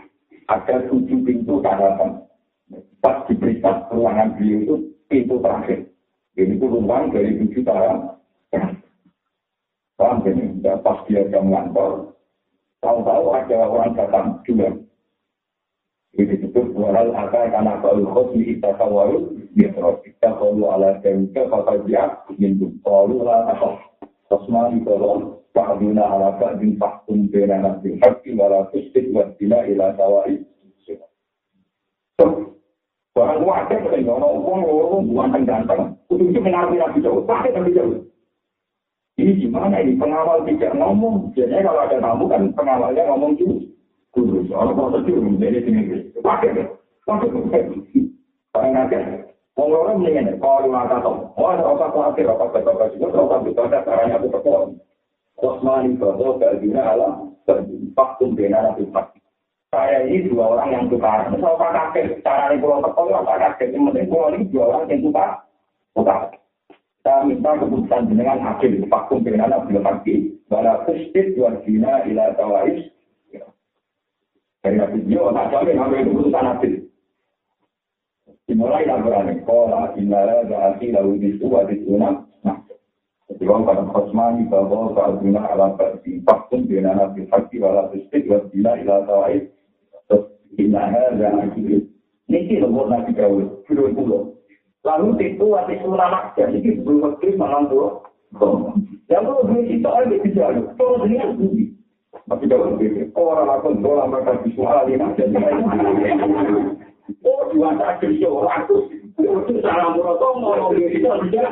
Speaker 1: ada tujuh pintu daratan. Pas diperiksa ruangan beliau itu pintu terakhir. Ini itu ruang dari tujuh daratan. Paham ini? Ya, pas dia jam ngantor, tahu-tahu ada orang datang juga. Ini disebut walau akan karena kalau khosmi kita kawaru, ya terus kita kalau ala jauhnya kata dia minum kalau lah atau Osman kalau Fa'aduna ala ba'din fahkum bina nabi haqqi wala tustik wasdina ila sawai. Orang wadah kan, orang-orang orang bukan ganteng. Untuk itu mengaku nabi jauh, pakai nabi jauh. Ini gimana ini pengawal tidak ngomong. Biasanya kalau ada tamu kan pengawalnya ngomong dulu. Dulu, soalnya kalau tadi jadi sini pakai deh. Pakai pakai. Pakai aja. Orang mendingan kalau nggak tahu. Oh, ada apa khawatir apa betul betul juga kalau tapi ada caranya aku perform. Kosmani bahwa berdina alam faktum bina nabi Saya ini dua orang yang tukar. Misal pak kakek, cara ini pulau tekol, pak kakek. Yang penting pulau ini dua orang yang tukar. Tukar. Kita minta keputusan dengan hakim vakum dengan Abdul Haki, wala tusbit dua dina ila tawais. Dari Nabi Dio, tak jamin sampai keputusan hakim. Dimulai laporan sekolah, inara berarti lalu disu, wadis unam. Nah, ketika pada khosmani bahwa ka'aduna ala berarti vakum dengan Abdul Haki, wala tusbit dua dina ila tawais. Terus, inara berarti ini lembut Nabi Dawud, pulau-pulau. Lalu itu waktu itu ulama jadi belum ngerti malam tuh. Yang perlu beli itu aja bisa. Kalau ini beli. Tapi kalau beli orang akan dolar mereka visual ini jadi. Oh dua tak kerja ratus. Itu salah murah tuh mau beli itu tidak.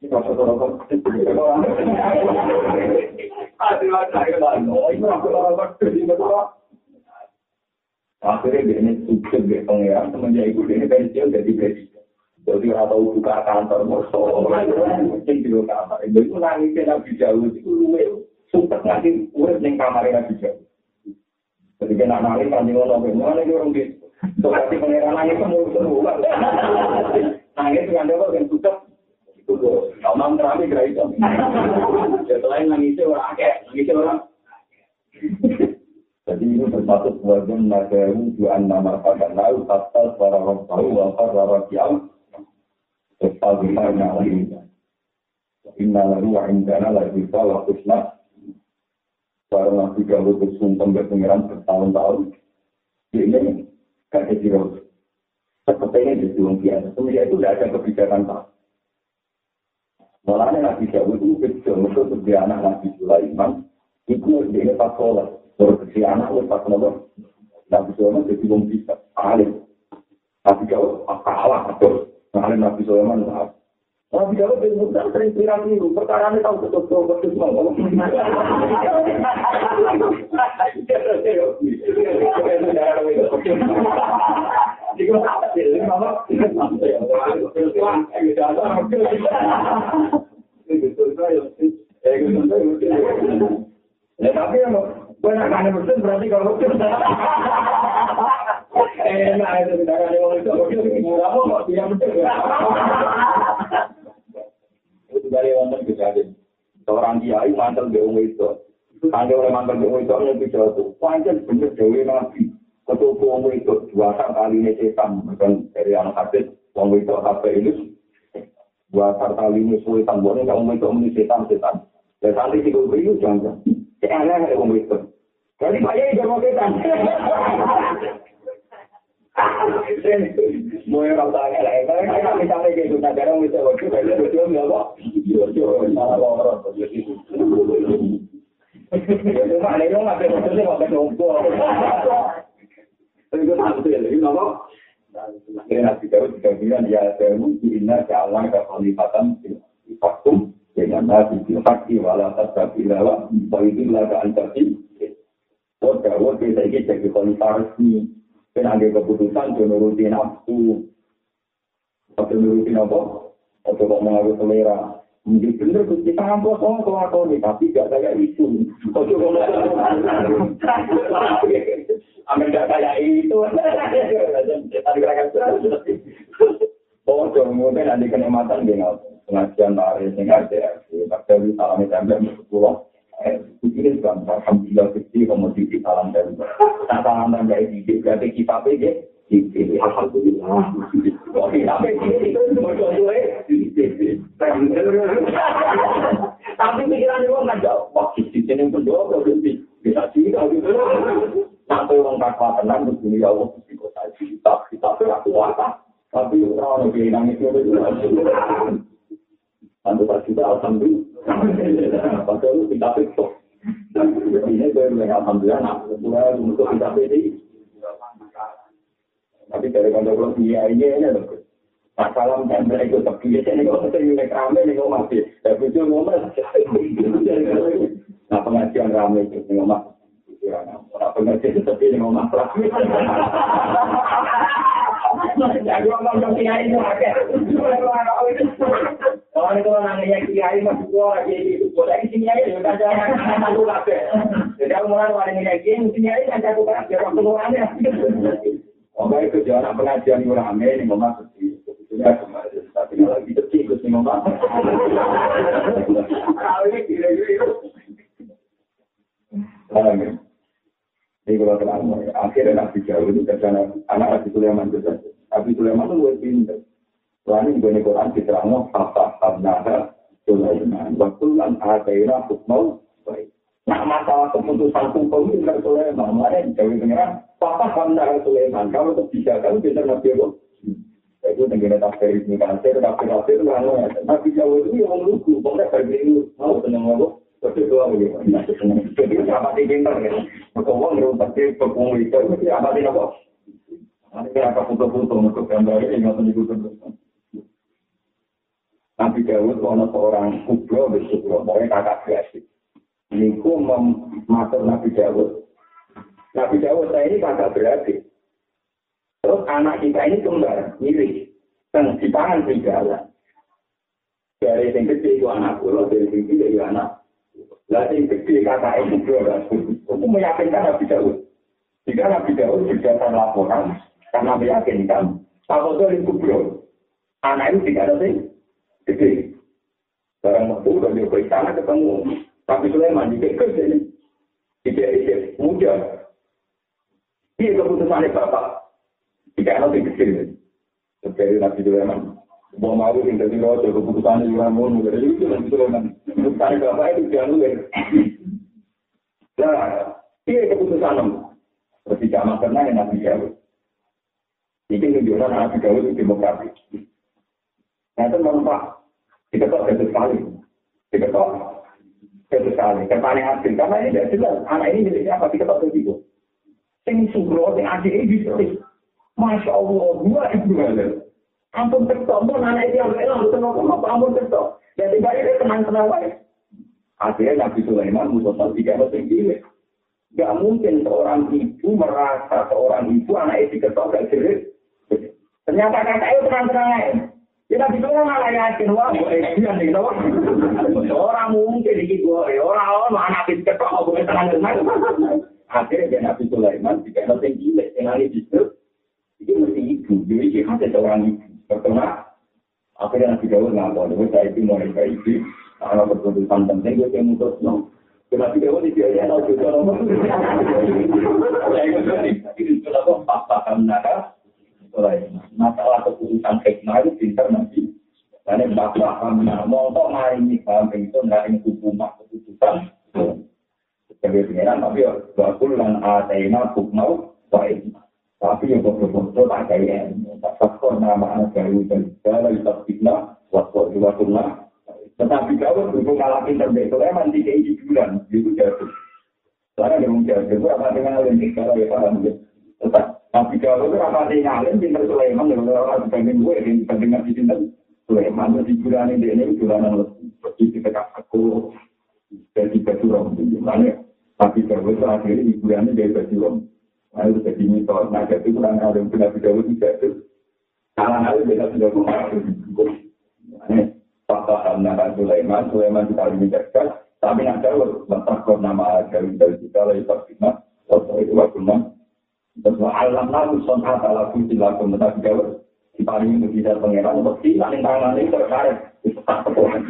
Speaker 1: Akhirnya dia ini sukses di pengeran, semenjak itu dia ini pensiun jadi presiden. Jadi orang tahu buka kantor, musuh, mungkin di kamar. Jadi itu nangisnya Nabi Jauh, itu luwe. Sukses ngasih urut di kamar Nabi Jauh. Jadi kena nangis, nanti ngono, mana ini orang gitu. Soalnya pengeran nangis, semua Nangis dengan dia. Itu loh, kalau terakhir kira itu. Selain nangisnya orang akeh, nangisnya orang. Jadi ini termasuk wajib nagaru dua nama pada lalu pasal para orang tahu wafat para kiam lima yang lain. Inna lalu wa indana lagi salah kusna para nabi galuh bersumpah berpengiran bertahun-tahun. Ini kan kecil. Sepertinya di dunia biasa. Sebenarnya itu tidak ada kebijakan tak. Mulanya Nabi Dawud itu kecil, untuk sebagai anak Nabi Sulaiman, itu dia pas sholat. Terus anak lu pas nopo, Nabi Sulaiman jadi belum bisa, alim. Nabi Dawud kalah terus, alim Nabi Sulaiman maaf. Nabi Dawud bin Musa sering pirang itu, perkara ini tahu tapi banyak mesin berarti kalau enak itu kita kan mau itu murah kok dia. Itu dari wonten kejadian. Seorang kiai mantel dewa itu. Tangga oleh mantel dewa itu yang bisa itu. Panjang bener dewa nabi. Ketua wong itu dua kali ini setan. Bukan dari anak hadis. Wong itu apa ini. Dua kali ini sulit tambahnya. Wong itu ini setan-setan. Dan saat itu itu jangan. Kayak aneh wong itu. Jadi Pak Yai mau setan. Mau yang kau tanya lah, kalau misalnya gitu, tak ada waktu itu, itu dia nggak kok, itu lorot. Itu mah ada yang nggak bisa itu nggak bisa ngumpul. Itu satu ya, itu kok. Akhirnya Nabi Dawud juga bilang, ya Dawud, inna ja'alna kafalifatan fakum dengan Nabi Bilhaqi wala tasbabi lawa, wa idillah ka'antasi. Oh, Dawud kita ini jadi khalifah resmi. Dan ada keputusan untuk nuruti nafsu. Atau nuruti apa? Atau kok mengaku selera. Mungkin bener kita ngampus sama kelakuan tapi gak kayak itu. Kok Amin gak kayak itu. Oh, mungkin ada kenikmatan dengan pengajian tarik, dengan ada. Tapi salamnya sampai sepuluh. Ini kan, Alhamdulillah, kecil, komoditi salam dan Nah, salam dan dari didik, berarti kita didik, Alhamdulillah. Oh, Tapi pikiran itu nggak jauh. Wah, di sini pun jauh. Bisa sih, kalau gitu. Takwa tenang, begini, ya Allah, di kota kita, kita berlaku apa. Tapi orang lebih nangis itu, Tentu tak kita alhamdulillah. Padahal kita pikir. Ini gue bilang alhamdulillah, nah, gue untuk kita pilih. Tapi dari kondok dia ini aja loh. Masalah dan mereka itu tapi ini kok saya nyulek rame nih kok masih. Tapi itu ngomong. Nah pengajian rame itu ngomong. Orang tapi. Jadi itu. Kalau itu namanya kiai masih gua lagi itu lagi kiai itu kan jangan satu kafe. Jadi mulai orang kiai kiai kiai kan satu kafe waktu mulanya. Oh baik itu jangan pengajian yang rame ini memang sebetulnya tapi kalau gitu sih itu sih memang. Kalau ini kira-kira Ini kalau terang, akhirnya Nabi Jauh itu karena anak Nabi Sulaiman itu saja. Nabi Sulaiman itu lebih pintar. Soalnya di Bani Quran diterangno hatta habnaha Sulaiman. Waktu lan ataina hukmau baik. Nah masalah keputusan hukum itu kan Sulaiman, mana jauh pengiran, papa hamzah Sulaiman, kalau kebijakan bisa nabi Allah. Itu ini kan, saya tafsir tafsir itu kan, nabi Jawa itu yang lugu, pokoknya bagi mau tenang Allah. Tapi doa begitu, jadi apa sih pintar ya? Maka uang ngerumpat di pekung itu, apa sih apa? Nanti apa foto-foto untuk gambar ini nggak tentu terus. Nabi Dawud ono seorang kubro besukro, pokoknya kakak kreatif. Niku mematur Nabi Dawud. Nabi Dawud saya ini kakak beradik. Terus anak kita ini kembar, mirip. Dan di tangan serigala. Dari yang kecil itu anak pulau, dari yang kecil itu anak. Yang kecil kakak itu kubro. Aku meyakinkan Nabi Dawud. Jika Nabi Dawud berdasar laporan, karena meyakinkan, apa itu kubro. Anak itu tidak ada sih. gede. Barang waktu udah di sana ketemu. Tapi Sulaiman di Bekes ini. Ide-ide muda. Iya keputusannya Bapak. Jika anak lebih kecil. Seperti Nabi Sulaiman. Mau mau yang jadi rojo keputusannya juga mau nunggu. Jadi itu Nabi Sulaiman. Keputusannya Bapak itu jangan lupa. Nah, iya keputusan. Seperti zaman pernah yang Nabi Dawud. Ini menunjukkan Nabi Dawud itu demokratis. Nah, itu memang Pak. Diketok gagal sekali. Diketok gagal sekali. Kepaling hasil. Karena ini tidak jelas. Anak ini miliknya apa? Diketok begitu. Sing sugro, sing adik ini ditulis. Masya Allah, dua ibu ada. Ampun ketok, pun anak ini yang elang, tenang apa ampun ketok. Dan tiba ini tenang-tenang baik. Akhirnya Nabi Sulaiman musuh tiga mesin gile. Gak mungkin seorang ibu merasa seorang ibu anak itu diketok gak jerit. Ternyata kakak itu tenang-tenang aja. Kita bisa malah yakin wah, eksian nih, tau? Orang mungkin di gue, orang orang anak itu ketok, aku tenang tenang. Akhirnya Nabi Sulaiman, ada yang gila, yang justru, itu mesti ibu. Jadi ada seorang ibu, bertengah, akhirnya Nabi Dawud ngapa, dia saya itu mau nikah ibu, karena berkeputusan penting, gue yang mutus, no. Nabi Dawud itu ya, tahu juga, no. Saya itu jadi, itu sudah kok, paham naga, masalah keputusan hikmah itu pinter nanti. Karena bapak kami mau kok hari ini paham itu nggak ini hukum keputusan. Sebagai pengiran tapi ya bakul dan atena hukmau baik. Tapi yang betul-betul tak kayak tak faktor nama dari dan segala itu fitnah waktu juga sunnah. Tetapi kalau berhubung kalah pinter itu emang kayak bulan itu jatuh. Soalnya dia mungkin jatuh apa dengan ini? Kalau ya paham Tetap Tapi kalau itu apa sih ngalim? Pinter Sulaiman, ya orang dibanding gue, yang dibanding Nabi Sinten. Sulaiman, jadi bulan ini ini bulan yang lebih dekat aku, jadi baju rom, makanya tapi kalau itu akhirnya bulan ini dari baju rom, itu jadi mitos, nah jadi kurang ngalim pun Nabi Dawud tidak itu, salah ngalim beda sudah makanya Fakta Nabi Sulaiman, Sulaiman kita lebih dekat, tapi nak jauh, letak nama dari dari kita, tak fitnah, waktu itu waktu Terus alam lalu sonat ala kunci laku tetapi kalau di paling mujizat pangeran untuk hilang yang tangan ini terkait itu tak kepulan.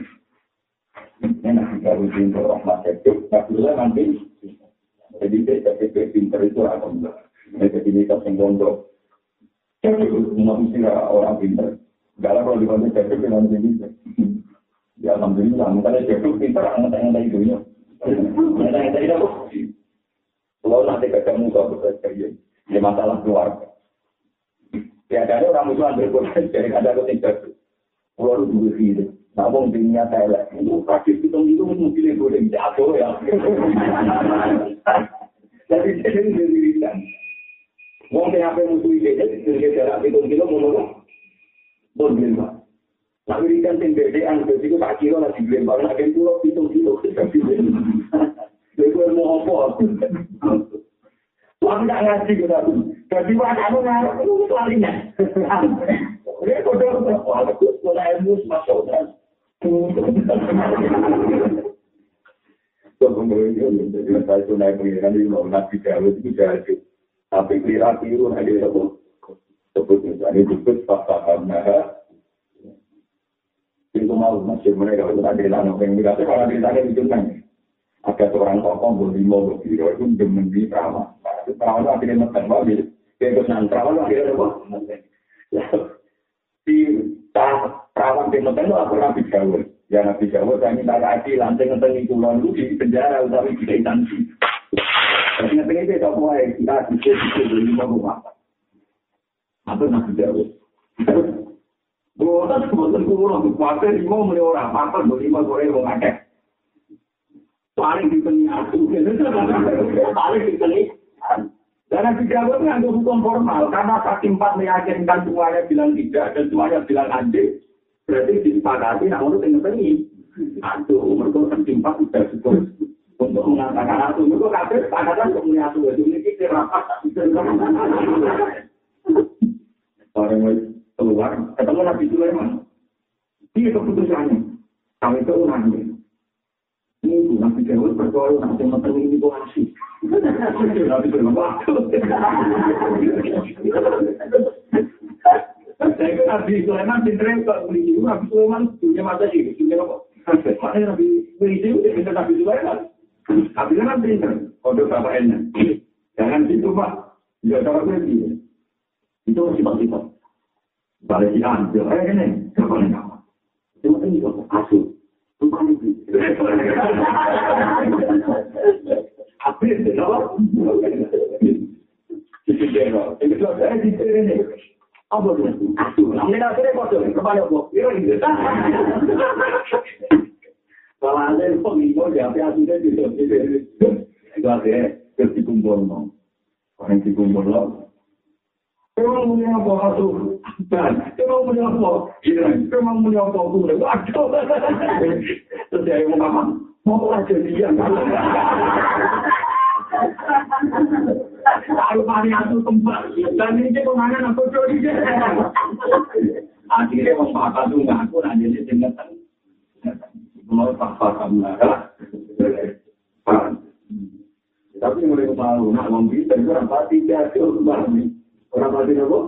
Speaker 1: Ini nanti kalau di rahmat itu, nggak boleh nanti. Jadi jadi pinter itu akan jadi ini kita senggondo. Jadi manusia orang pinter. Galah kalau dibantu jadi nanti bisa. Ya alhamdulillah, misalnya jadi pinter, nggak itu ya. Nggak itu Kalau nanti ketemu kau bekerja, ini masalah keluarga. Ya, ada orang musuhan berkurang, jadi ada yang tidak. Pulau itu dulu sih, namun dunia saya itu praktis itu itu mungkin boleh jatuh ya. Jadi jadi dirikan. Mungkin apa yang musuh ide, jadi jarak itu kilo menurut boleh pak. Tapi ikan tinggal di angka itu tak kira lagi beli barang, ada pulau itu kilo kita beli. Jadi mau apa? Wong tak ngaji kok aku. Dadi wae aku ngarep iku lalinya. Ini kodoh kok aku ora ilmu masuk dan. Mau itu tapi kira biru ada sebut sebut misalnya disebut fakta karena itu mau masih mereka itu ada yang yang berarti kalau ditanya itu kan ada seorang tokoh berlima berbiru itu demen di ramah perawan akhirnya makan wabil. Kayak kesan perawan akhirnya apa? Si perawan di makan itu aku rapi jauh. Ya Nabi Dawud saya minta keadilan, saya ngetengi kulon itu di penjara utawi di instansi. Tapi ngetengi itu tak boleh, kita bisa bisa beli lima rumah. Apa Nabi Dawud? Bukan bukan kulon, kuasa lima mulai orang, apa beli lima goreng mau ngakek. Paling dipeni aku, paling dipeni. Dan Nabi Dawud ngambil hukum formal, karena saking empat meyakinkan semuanya bilang tidak, dan semuanya bilang anjing. Berarti disepakati nak ngono sing ngetengi aduh mergo tertimpa sudah cukup untuk mengatakan atuh mergo kabeh sepakatan untuk muni atuh itu iki rapat tak bisa Orang keluar, ketemu Nabi Sulaiman. Ini keputusannya. Kami itu nanti. Ini Nabi Dawud berdoa nanti nonton ini tuh asik. Nabi Sulaiman, waktu. Saya Nabi Sulaiman pinternya kok beli itu, Nabi Sulaiman punya mata sih, punya apa? Makanya Nabi beli itu, dia pinter Nabi Sulaiman. Nabi Sulaiman pinter, kode bapak enak. Jangan gitu Pak, ya cara gue Itu sifat-sifat. Balik si Anjir, eh ini, siapa yang nama? Cuma ini kok, asuh. Bukan itu. Apa itu? Itu dia, itu dia, itu dia. Apa? Aduh, namanya akhirnya kode, kepala kok. Iya, gitu. Kalau ada yang pemimpin, ya, tapi akhirnya gitu. Itu akhirnya, terus dikumpul, no. Orang dikumpul, no. Emang punya apa, aduh. Emang punya apa? Emang punya apa, aduh. Aduh. Terus dia yang ngomong, mau aja dia. Kalau paling aku tempat, dan ini dia pemangan aku curi. Akhirnya mau patah tuh ngaku, nanti dia tinggalkan. Mau paksa kamu lah. Tapi mulai kemalu, nak ngomong bisa, orang pati dia, orang orang pati apa?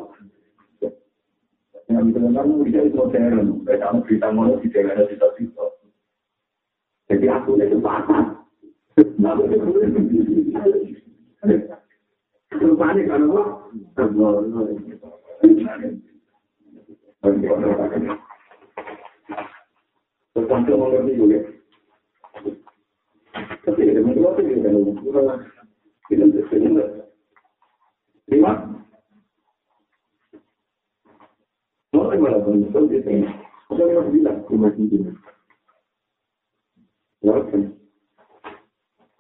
Speaker 1: Yang bisa kamu bisa itu modern, kamu cerita mau di daerah kita situ. Jadi aku itu patah. Nah, itu Rupanya kan apa? Ya,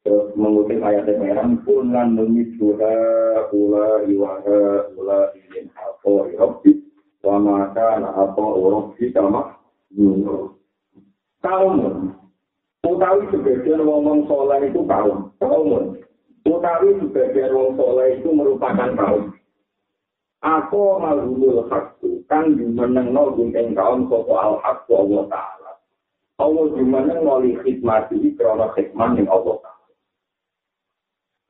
Speaker 1: Terus mengutip ayat yang Kulan memiduha ula iwaha ula ingin apa irobbi. Wa maka na apa urobbi kama yunro. Kaumun. Utawi sebagian wong soleh itu kaum. Kaumun. Utawi sebagian wong soleh itu merupakan kaum. Aku malhumul hakku. Kan jumeneng no gunting kaum sopo al-hakku Allah Ta'ala. Allah jumeneng noli khidmati krono khidmat yang Allah Ta'ala.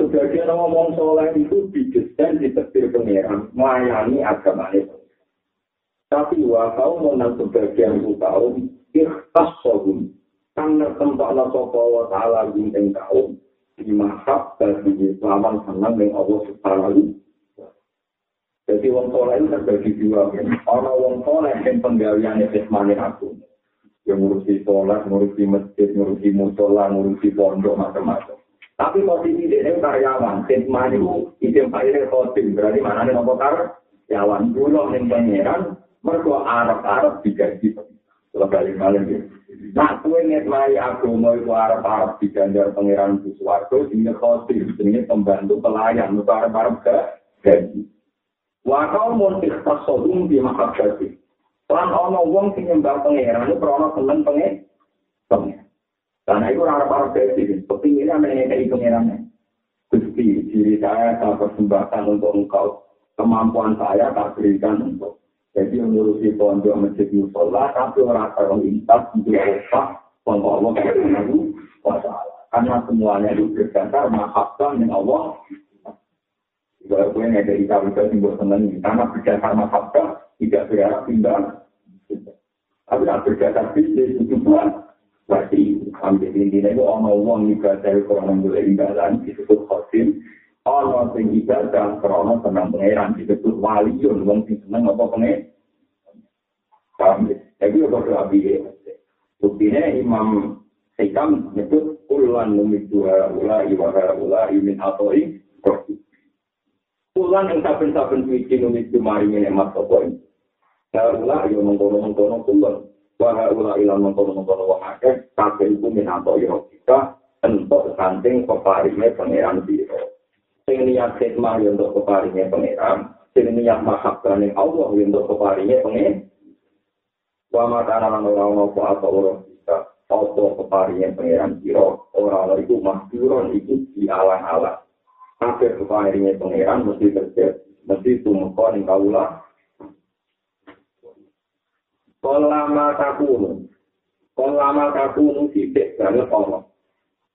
Speaker 1: Sebagian ngomong soleh itu didesain di tepi pengeran, melayani agama itu. Tapi wakau menang sebagian kaum, ikhtas sohum. Karena tempat Allah sopa ta'ala gunting kaum, dimahab bagi lawan senang dengan Allah subhanahu Jadi wong soleh itu terbagi dua. Orang wong soleh yang penggawian khidmani aku. Yang ngurusi sholat, ngurusi masjid, ngurusi musola, ngurusi pondok, macam-macam. Tapi posisi ini karyawan, khidmat itu izin ini khotim, berarti mana nih nopo karyawan, dulu nih pangeran, mereka Arab-Arab digaji. Kalau balik malam gitu. Nah, kue ngetmai agama itu Arab-Arab diganjar pangeran Buswardo, ini khotim, ini pembantu pelayan, itu Arab-Arab gaji. Wakau mau ikhtas sodung di makab gaji. Lan ono wong sing nyembah pangeran, itu krono seneng pangeran. Karena itu orang-orang besi, seperti ini mengenai pengirannya. Gusti, diri saya saya persembahkan untuk engkau. Kemampuan saya tak berikan untuk. Jadi mengurusi pondok masjid musola, tapi orang terlintas untuk apa? Pondok Allah kayak wa Karena semuanya itu berdasar mahabbah yang Allah. Kalau gue nggak dari tahu itu simbol seneng, karena berdasar mahabbah tidak berharap tinggal. Tapi tidak berdasar bisnis itu bukan berarti ambil intinya itu orang uang ibadah kurang boleh ibadah disebut khosim. Orang sing ibadah karena senang pangeran disebut waliun, wong sing seneng apa pangeran. Paham ya? Tapi itu berarti Buktinya Imam Hikam menyebut ulan numidu ula iwara ula imin atoi rohi. Ulan yang saben-saben suci numidu maringi emas sopoi. Ula yang mengkono-mengkono kulan. Wahai ula ilan mengkono-mengkono wahake, kabeh iku min atoi rohika, entuk santing peparingnya pangeran biro. Sing niat khidmah untuk peparingnya pangeran, sing niat mahabbah Allah untuk peparingnya pangeran. Wa makana lan ora ono apa apa ora bisa apa keparinge pangeran sira ora ana iku mahduron iku dialang-alang. Kabeh keparinge pangeran mesti terjadi mesti tumeka ning kaula. Kolama takunu. Kolama takunu sithik banget ono.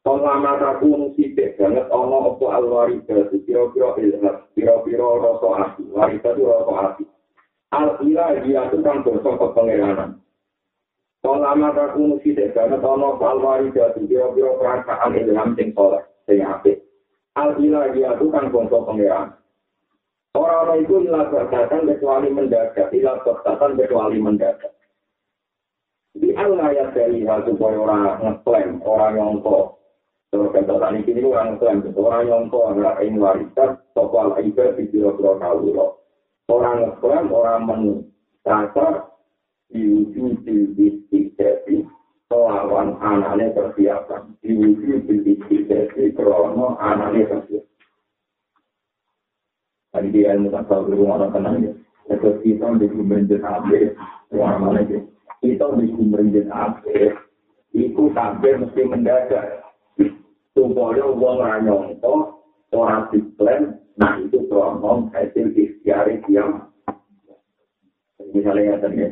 Speaker 1: Kolama takunu sithik banget ono apa alwarida pira-pira ilham, pira-pira rasa ati. Warida itu rasa ati. Al-ila dia tukang dosa ke pengiranan. Kalau lama aku mesti karena tono al-wari jatuh biro-biro perasaan ilham sing soleh, sing apik. Al-ila dia tukang dosa pengiranan. Orang-orang itu ilah berkatan kecuali mendadak, ilah berkatan kecuali mendadak. Di Allah ya dari hal supaya orang ngeklaim, orang nyongko. Terus kata tadi ini orang ngeklaim, orang nyongko, orang ini warisan, toko al-ibadah di biro-biro kawuloh. orang ngeklaim, orang mencacar diwujud istiqdati melawan anaknya persiapan. Diwujud istiqdati krono anaknya persiapan. Tadi dia ilmu tak tahu rumah orang tenang ya. Terus kita di kumbrenjen abe, orang mana ya? Kita di kumbrenjen abe, itu sampai mesti mendadak. Supaya uang ranyongko, orang diklaim, Nah itu promom hasil ikhtiar yang misalnya ya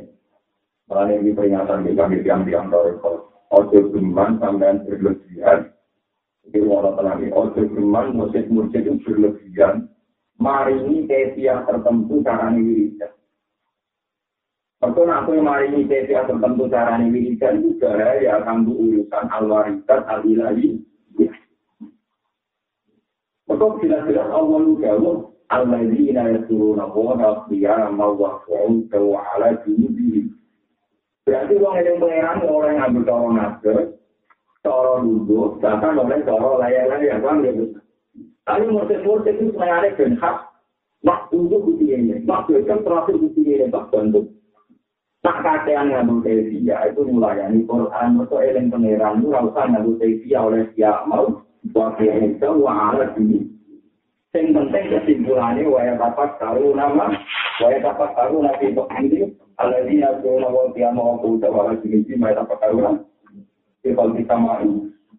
Speaker 1: malah ini peringatan di kami yang diam Toriko. Ojo geman sampai berlebihan. Ini walau tenang Ojo geman musik-musik itu berlebihan. Mari ini kesia tertentu cara ini Betul aku yang mari ini kesia tertentu cara ini wiridan itu ya akan urusan al-warisan al-ilahi. Maka jelas-jelas Allah jawab Alladzina yasuruna wa qiyama wa qu'uda wa ala junubihim. Berarti orang yang pengeran orang yang ambil cara naga, cara duduk, bahkan orang cara layak-layak, kan ya Tapi murtid-murtid itu sebenarnya dan hak, mak untuk bukti ini, mak kan terakhir bukti ini, mak bantu. Nak kakean ngambil tevia itu melayani Quran, mereka eling pengeran itu, rasa ngambil tevia oleh siap mau, wakil itu wa'ala ini. Yang penting kesimpulannya waya tapak tahu nama, waya tapak tahu nabi ini, ala ini aku nama dia mau aku udah wala sini waya tapak tahu nama. Kalau kita mau,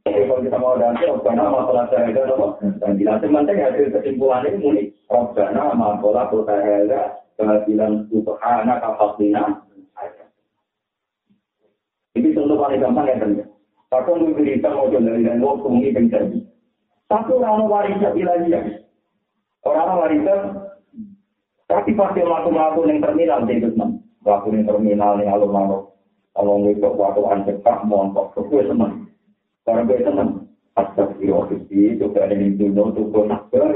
Speaker 1: kalau kita mau dan karena masalah saya ada apa? Dan tidak penting hasil kesimpulannya muni. Robbana masalah kota hela kehadiran subhana kafatina. Ini contoh paling gampang ya teman. Aku memberikan mau dari dan waktu ini menjadi. Satu orang warisan ilahi Orang warisan, tapi pasti melakukan yang terminal di Gusman. Melakukan yang terminal yang alun-alun. Kalau nggak waktu anjekak, montok, gue seneng. Karena gue seneng. Astagfirullahaladzim, coba ada yang dulu, tuh gue nakbar.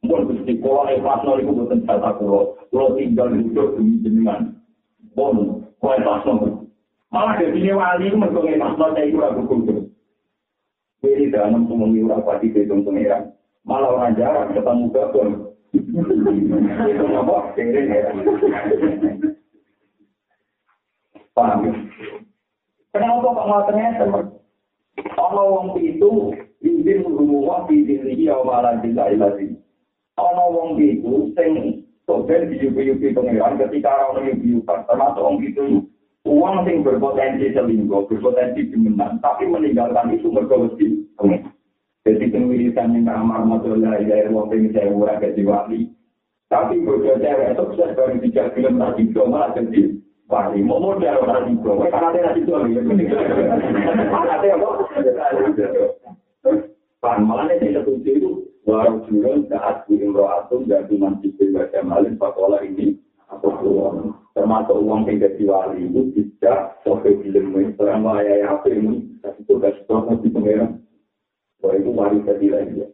Speaker 1: Mungkin gusti kowa yang pas nol itu bukan kata kulo. Kulo tinggal hidup demi jenengan. Bon, kowe pas nol. Malah sini wali pas nol saya itu ragu kudu. Jadi dalam umum ura pati betung pengiran. Malah orang jarang ketemu gabung. Itu apa? Kering ya. Paham ya? Kenapa kok ngotennya seperti Ono wong itu izin rumah di diri ya malah tidak ilahi. Ono wong itu sing soben diyupi-yupi pengiran ketika orang yupi-yupan. Termasuk wong itu uang sing berpotensi selingkuh, berpotensi dimenang, tapi meninggalkan itu mergawesi. Jadi penwiritan yang kamar masalah ya wong sing saya murah ke wali. Tapi bodoh cewek sukses baru tiga film tadi malah jadi wali. Mau modal orang itu, karena dia nanti jual ya. Ada apa? Pan malah ini setuju itu baru jual saat di Imroatum dan di baca malin pakola ini atau uang termasuk uang yang jadi wali itu tidak sampai film ini selama ya apa ini itu gak sesuatu di pengeran bahwa itu wali jadi lagi ya.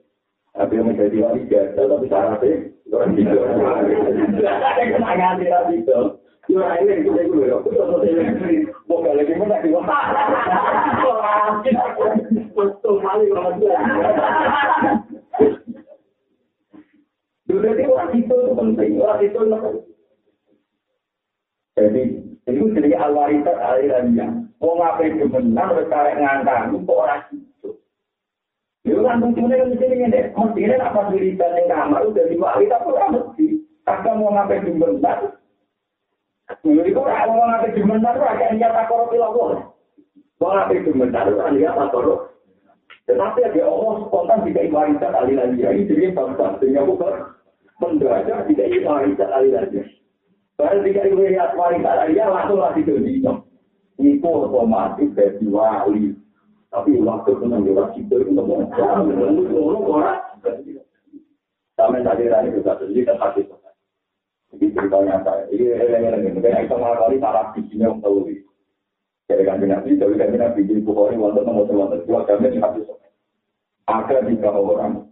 Speaker 1: Tapi yang menjadi wali biasa tapi syaratnya orang gitu. Ada kenangan tidak gitu. Cuma ini kita dulu ya. Kita mau ini mau balik ke mana kita? Betul kali orang tua. Dulu itu orang itu penting, orang itu Jadi itu jadi al-waritat alirannya. Mau ngapain kebenar, berkarek ngangkang, itu orang itu. Itu kan lucunya kan di sini nih. Mestinya apa wiridan yang kamar udah di waritat orang mesti. Kakak mau ngapain kebenar, Dulu itu orang mau ngapain jumentar, agak niat takor pilawah. Mau ngapain jumentar, orang niat takor. Tetapi ada Allah spontan tidak warisan lagi. Ini jadi bangsa. Sehingga bukan mendadak tidak warisan alih lagi. Baru tidak lihat warisan alih langsung lagi ke dino. Itu otomatis jadi wali. Tapi waktu itu nanti orang itu itu ngomong. Ngomong orang. Sampai tadi tadi juga sendiri kan hati Ini ceritanya saya. Ini eleng-eleng. Mungkin itu mengakali salah bijinya yang tahu. Jadi kan nabi, jadi kan nabi di Bukhari, wonten nomor wonten dua kami di hadis. Ada tiga orang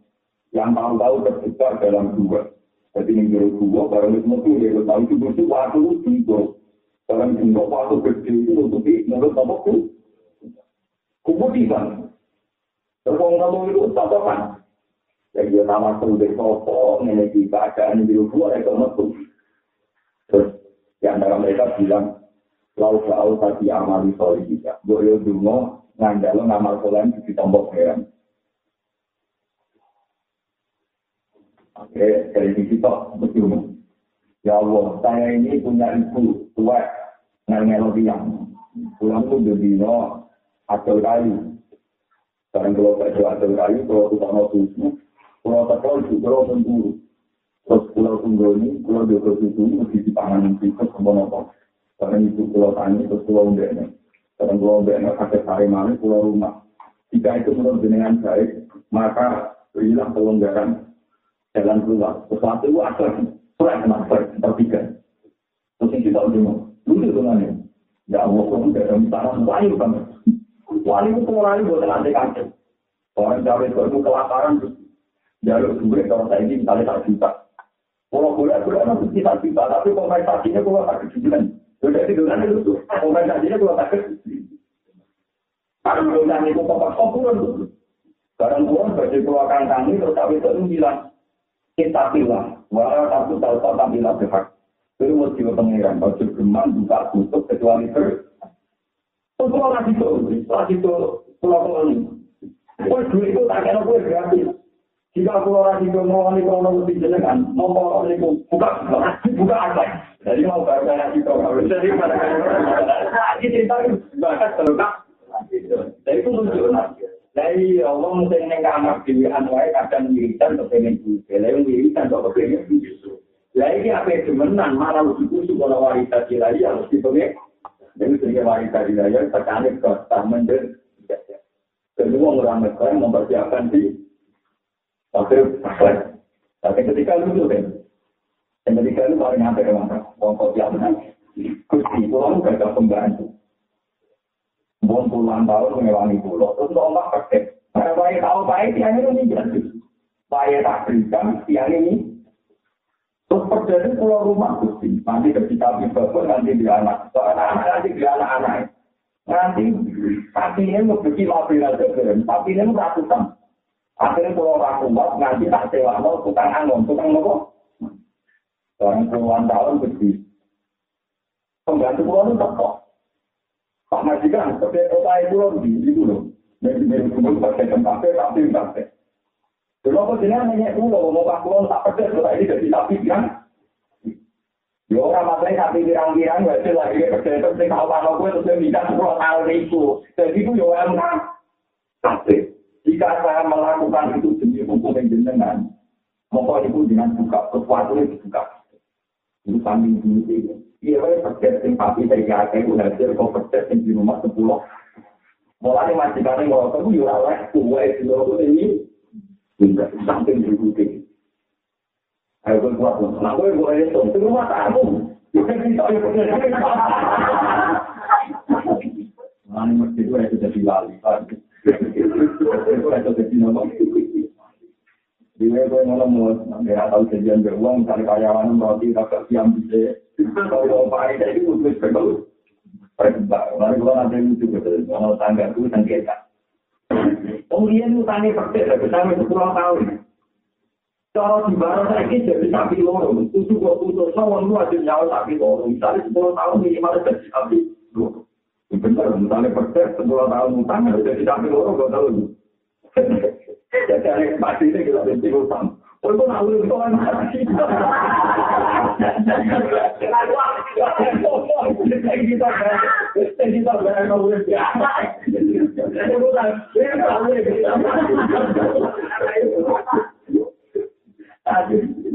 Speaker 1: yang tahu-tahu terjebak dalam dua. Jadi ini juru dua, barang itu mesti dia tahu itu itu waktu itu. Dalam jumlah waktu kecil itu untuk di menurut apa itu? Kemudian, terpong-terpong itu tatapan. Jadi dia nama sudah sopok, memiliki keadaan di dua, ya kemudian Terus di antara mereka bilang, lau jauh tadi amal soli kita. Boyo dungo ngandalo ngamal solan di tombok heran. Oke, dari sisi toh, betul. Ya Allah, saya ini punya ibu tua, ngel tiang. Pulang tuh jadi no, acel kayu. Sekarang kalau kerja acel kayu, kalau tukang mau susu, kalau tekol juga kalau memburu. Terus pulau tunggu ini, pulau dua itu mesti dipangan tikus sama nopo. Karena itu pulau tani, terus pulau undeknya. Karena pulau undeknya kakek sari mana, pulau rumah. Jika itu menurut dengan baik, maka berilah kelonggaran jalan keluar. Sesuatu itu ada surat kenapa tertiga. Terus kita udah lucu dengan Ya Allah, kamu tidak ada misalnya wahyu banget. Wahyu itu pengurangi buat nanti kaget. Orang cawe itu kelaparan, jalur duit kalau saya ini misalnya tak juta. Kalau boleh, boleh kan kita bisa, tapi kompensasinya kalau tak kejujuran. Sudah itu kan itu, kompensasinya kalau tak kejujuran. Karena belum itu pokok sopurun. Barang pulang, baju keluarkan kami, terus kami itu bilang, kita pilih, walau aku tahu tahu tak bilang berhak. Itu mesti pengiran, baju gemang, buka tutup, kecuali. Terus kalau lagi itu, lagi itu, pulau-pulau ini. Kue duit itu tak kena kue gratis. Jika aku orang itu mau nih kalau mau jenengan, mau mau nih buka buka apa? Jadi mau baca lagi itu jadi pada kan? cerita bahkan terluka. Jadi itu lucu lah. Dari Allah mungkin neng kamar pilihan wae kadang wiridan kepengen juga, lain wiridan kok kepengen juga. Lah ini apa yang semenan malah lebih kusuk kalau wanita lagi harus dipegang. Jadi sehingga wanita dilaya tertarik ke taman dan kedua orang mereka mempersiapkan di Tapi Tapi ketika lu tuh ketika lu paling nyampe ke mana? Wong kopi apa? Kusti, pulau gak ada pembantu. Bon puluhan tahun mengewangi pulau, terus lo ombak pakai. Karena bayi tahu bayi tiang ini jadi. Bayi tak berikan tiang ini. Terus terjadi pulau rumah kusti. Nanti ketika bisa nanti di anak. Soalnya anak nanti di anak-anak. Nanti kakinya mau bikin mobil aja Tapi ini ratusan. Akhirnya kalau orang kuat, nanti tak sewa mau tukang anon, tukang nopo. Dalam puluhan tahun begitu. Pembantu pulau itu kok. Pak Majikan, sebagai kota itu loh, di itu loh. Dari dari kumul pakai tempat, tapi pakai. Dulu aku jenengan nanya pulau, mau pak pulau tak pedes, kota ini jadi tapi kan. Ya orang masalahnya sapi pirang-pirang, wajib lagi kerja itu, sing tahu pak gue terus minta sepuluh tahun itu. Jadi itu ya orang tapi Jika saya melakukan itu demi hukum yang jenengan, maka itu dengan buka sesuatu yang dibuka. Itu kambing dulu Iya, wae pedes sing papi saya akeh ku hasil kok pedes sing di rumah sepuluh. Mulai majikannya ngotot ku yo ora oleh kuwe dulu ini. Samping dibutuhin. Ayo gue kuat pun. Nah gue gue itu itu rumah tamu. Bukan kita ayo bener. Mana mesti gue itu jadi wali. Itu itu jadi nama. Di gue ngomong mau nggak tahu kejadian beruang cari karyawan roti tak siam bisa. Kalau mau pakai jadi gue tulis betul. Lalu gue nanti itu betul. Kalau tangga gue sengketa. Kemudian utangnya persis, sampai sepuluh tahun. Kalau di barat lagi jadi sapi loro, tujuh dua puluh tahun lu ada nyawa sapi loro. Misalnya sepuluh tahun minimal jadi sapi loro. Benar, misalnya persen sepuluh tahun utang jadi sapi loro, gak tahu. Jadi pasti ini kita jadi utang. Itu nalu itu kan kan,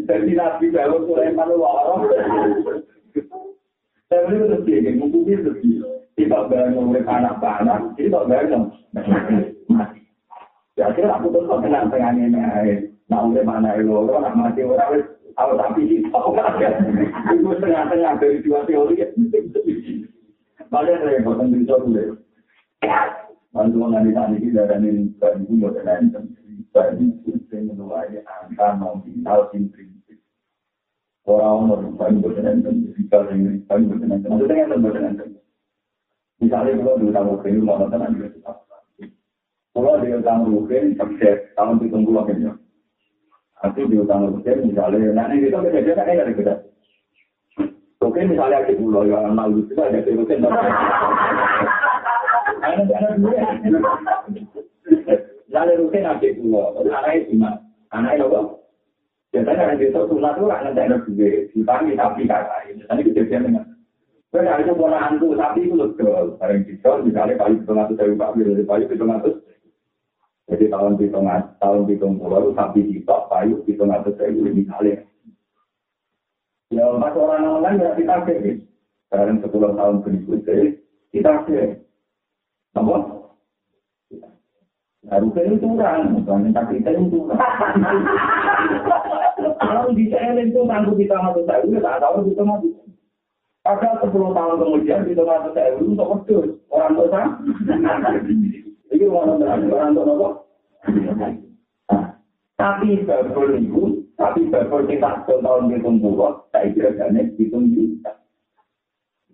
Speaker 1: Jadi nabi kalau Sulaiman lorong. Tapi itu dia mungkin tidak bayang oleh anak-anak, bayang mati. Ya akhirnya aku tuh kok tenang tengahnya ini. Nah oleh mana itu orang mati orang tahu tapi itu itu tengah-tengah dari dua teori. Padahal saya bosan bisa dulu. Bantu mengalihkan ini dari ini dari itu buat bagi sing menuai angka nominal prinsip. Orang orang bagi berkenan jika yang bagi berkenan itu dengan berkenan. Misalnya kalau di utang rukin mau nonton tetap. Kalau di utang rukin sukses tahun itu tunggu akhirnya. Aku di utang rukin misalnya nanti itu kejadian kan ada beda. Oke misalnya di pulau itu ada di rukin. Ada ada dua. Lalu rutin adik pulau, anaknya gimana? Anaknya apa? Biasanya orang desa sunat itu anak tidak ada dipanggil tapi kata ini. Tadi kejadian dengan. Ada ponakan tuh sapi itu lega, bareng desa misalnya kali dari pak dari kali hitung atus. Jadi tahun hitung tahun hitung pulau itu sapi kita payu hitung atus dari misalnya. Ya pas orang lain ya kita sih. Bareng sepuluh tahun berikutnya kita sih. Apa? Harusnya itu kurang, bukan kita itu kurang. Kalau di CLN itu tangguh kita masuk saya, tak tahu kita masuk. Padahal sepuluh tahun kemudian kita masuk saya untuk pedus orang tua. Orang tua orang tua apa? Tapi babel itu, tapi babel kita tahun hitung puluh, saya kira jane hitung juta.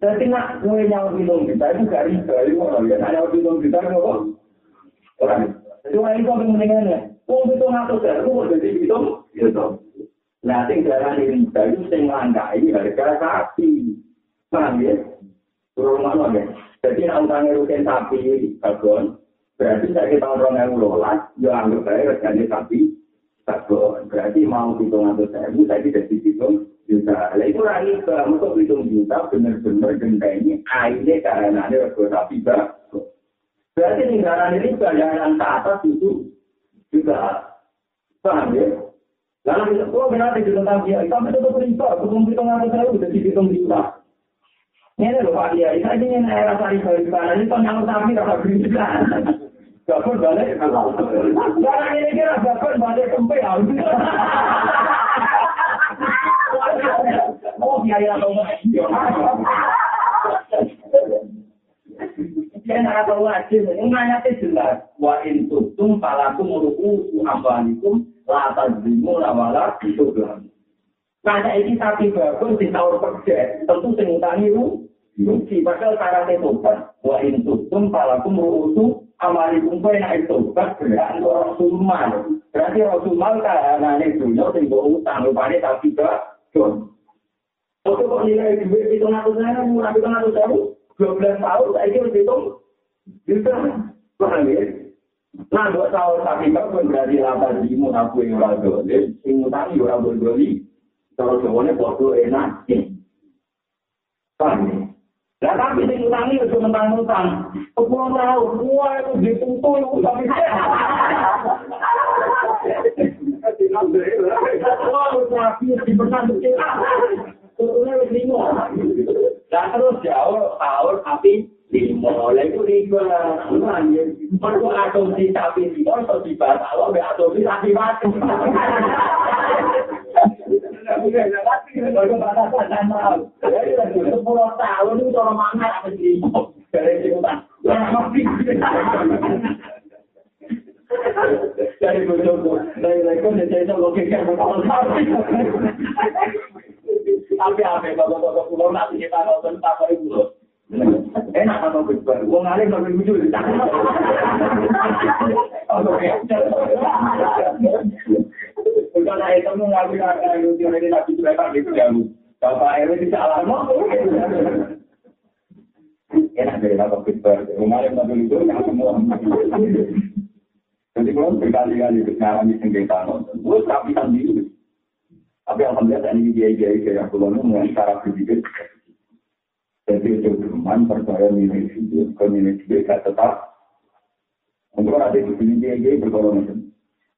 Speaker 1: Jadi nak gue nyawa hitung juta itu gak riba, itu orang ya. Nyawa hitung juta apa? Orang Cuma itu yang mendingannya. Wong itu ngatur aku mau jadi itu, gitu. Nah, sing darah ini itu sing langkai harga sapi. Paham ya? Turun mana ya? Jadi nak utangnya rutin sapi bagon, berarti saya kita orang yang lolas, ya anggap saya reganya sapi bagon. Berarti mau hitung atau saya, saya tidak dihitung juta. Nah, itu lagi untuk hitung juta benar-benar gentengnya airnya karena ada rego sapi bagon. Berarti tinggalan ini bayaran ke atas itu juga paham ya? Lalu kita oh berarti di tentang dia sampai itu riba, belum hitung apa saya udah dihitung riba. Ini loh Pak ini ini era sari balik ini kan yang sapi rasa berita. Gabur balik, jangan ini kira gabur balik kempe harus. Oh wajib, ini ayatnya jelas. Wa in tutum falakum ruku ambanikum la tazimu la wala itu. Karena ini sapi bagus di tahun kerja, tentu sing utangi ru, rugi. Padahal cara tobat, wa in tutum falakum ambanikum kau yang itu tobat berat orang sulman. Berarti Rasulullah karena ini dunia sing utang, rupanya sapi bagus. Untuk kok nilai duit itu ngatur saya, murah itu ngatur saya, 12 tahun, saya kira hitung Bisa, paham ya? Nah, buat tahu tapi pun berarti lapa di aku yang orang dolim, sing utang orang berdoli, kalau jawabannya bodoh enak, paham ya? Nah, tapi sing utang itu mentang-mentang, semua itu ditutup, itu tapi Wah, tapi di pesan kecil, tutupnya lima. Lah terus jauh tahun tapi lima oleh itu riba. Mereka asumsi tapi lima atau kalau be asumsi tapi mati. Tapi apa bapak-bapak pulau nanti kita nonton tak ibu. Enak nabi mereka gitu. Berkali-kali mengalami sengketa nonton, gue tapi alhamdulillah ini dia-dia kayak pulau mengenai cara berpikir. Jadi itu teman percaya nilai video, ke video gak tetap. Untuk ada di sini dia-dia berkorong itu.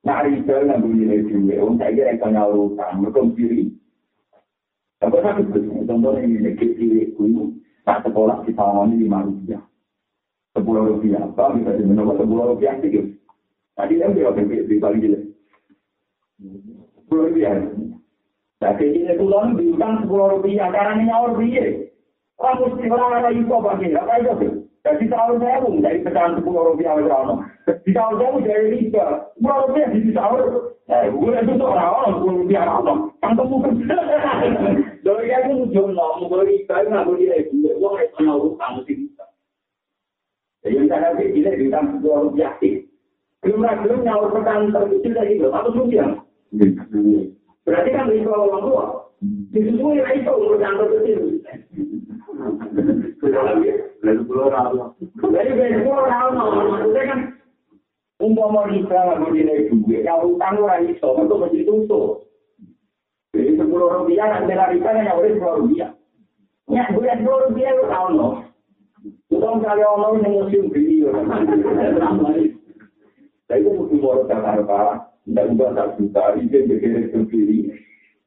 Speaker 1: Nah, itu yang nilai video, untuk kira yang utang, mereka kiri. Tapi saya itu, contohnya nilai kiri, kuyu, tak sekolah tahun ini lima rupiah. Sepuluh rupiah, apa bisa dimenangkan sepuluh rupiah sedikit. Tadi yang dia sampai di paling jelek. Sepuluh rupiah. Jadi ini tulang diutang sepuluh rupiah, karena nyawa rupiah. Orang mesti orang ada info bagi, apa itu? Jadi tahun saya pun dari pecahan sepuluh rupiah aja orang. Di tahun saya pun dari riba, sepuluh rupiah di tahun. Eh, gue itu tuh orang sepuluh rupiah orang. Tangkap mungkin. Dari yang itu jono, mau riba nggak boleh lagi. Uang itu mau utang mesti bisa. Jadi misalnya sih, kita diutang sepuluh rupiah sih. Belum-belum nyawa pecahan terkecil dari itu, satu rupiah. Berarti kan riba orang tua. Disusui lah itu pecahan terkecil. Kan umpama kita nggak mau dinilai juga, ya utang orang itu, itu mesti tutup. Jadi sepuluh rupiah, nanti lari kan yang boleh sepuluh rupiah. Ya, gue sepuluh rupiah lu tahu no. Utang kali orang yang museum video. Saya itu mesti mau datang apa? Tidak ubah tak juta, ini berkira sendiri.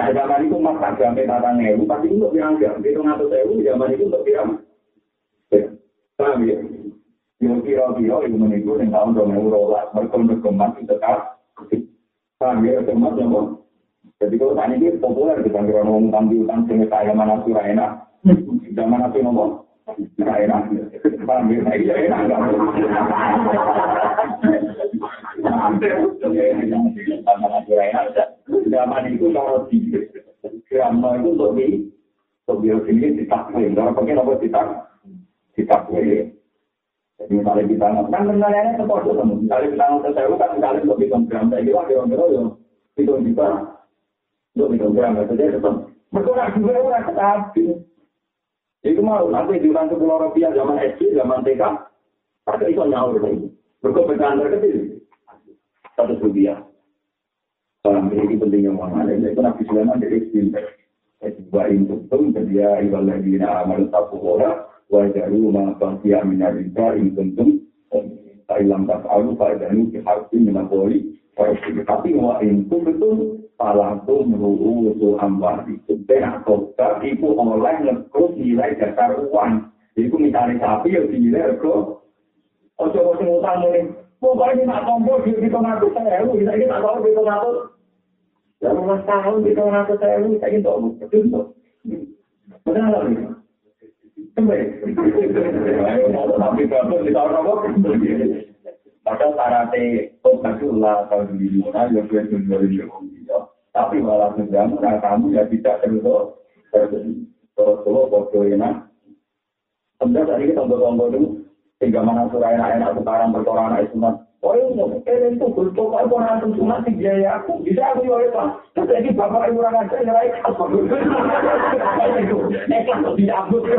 Speaker 1: Nah zaman itu mas tak jamin tata ngewu, pasti itu untuk bilang jam, itu ngatur sewu, zaman itu untuk bilang. Paham ya? Yang kira-kira itu menipu yang tahun dua ribu dua belas berkembang itu tetap paham ya? Berkembang ya, Jadi kalau tadi ini populer kita kira ngomong utang di utang sehingga kaya mana surah enak. Zaman apa ngomong? Kaya enak. Paham ya? Iya enak? Zaman itu kalau di Zaman itu untuk di untuk di sini ditakwin. Kalau pakai nomor ditakwin. kita boleh. Jadi misalnya kita kan sebenarnya sepuluh kan, misalnya kita nonton sewa kan misalnya untuk hitung gram, saya kira kira-kira ya hitung juta untuk hitung gram, jadi tetap berkurang juga orang tetapi itu mau nanti diulang sepuluh rupiah zaman SD, zaman TK, pakai itu nyaur lagi, berkepentingan terkecil satu rupiah. Dalam ini pentingnya uang ada, itu nabi Sulaiman dari Sinter. Wa in kuntum jadi ibal ladina amal taqwa wajaru ma baqiya min ar-riba in kuntum Thailand tak alu pada ini harfi minapoli tapi wa in kuntum palatum ru'u su amwali benar. Kota itu oleh ngekrus nilai dasar uang. Itu misalnya sapi yang dinilai ke ojo-ojo ngutang ini pokoknya nak tombol di kita ngatur saya lu bisa kita tahu di kita ngatur Ya, mas tahun di tahun aku saya ini saya itu betul. Benar lagi. Kembali. Tapi kalau di tahun apa? Padahal syaratnya Tuhanullah tahun di mana ya gue tunggu di Tapi malah sedang kamu ya tidak terus terjadi. Terus kalau foto enak. Sebenarnya tadi kita tombol-tombol itu tiga mana surah enak-enak sekarang berkoran anak sunat Oh ini, kalian itu betul kan orang antum cuma sih biaya aku. Bisa aku jual itu. Terus lagi bapak ibu orang aja apa? Itu, nekat kok dicabut.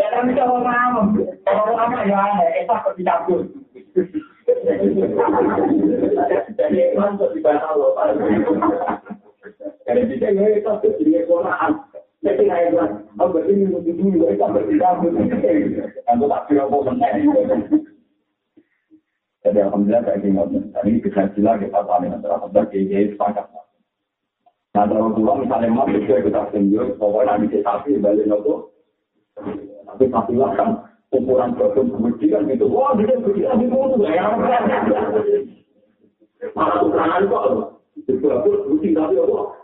Speaker 1: Ya kan bisa orang awam. Orang awam ya aneh, nekat kok dicabut. Jadi ikhlas kok dibatal loh. Jadi bisa ya itu jadi ekonomi. Jadi kayak bilang, oh berarti ini mau dulu, itu berarti Aku tak kira apa meneng. Jadi alhamdulillah saya ingat, dan ini bisa jelas kita paling antara kita kiai sepakat. Nah kalau pulang misalnya mas itu kita tunjuk, pokoknya nanti sapi balik nopo. Tapi sapi lah kan ukuran produk kemudian gitu, wah dia kemudian itu tuh ya. Malah ukuran kok, itu aku rutin tapi apa?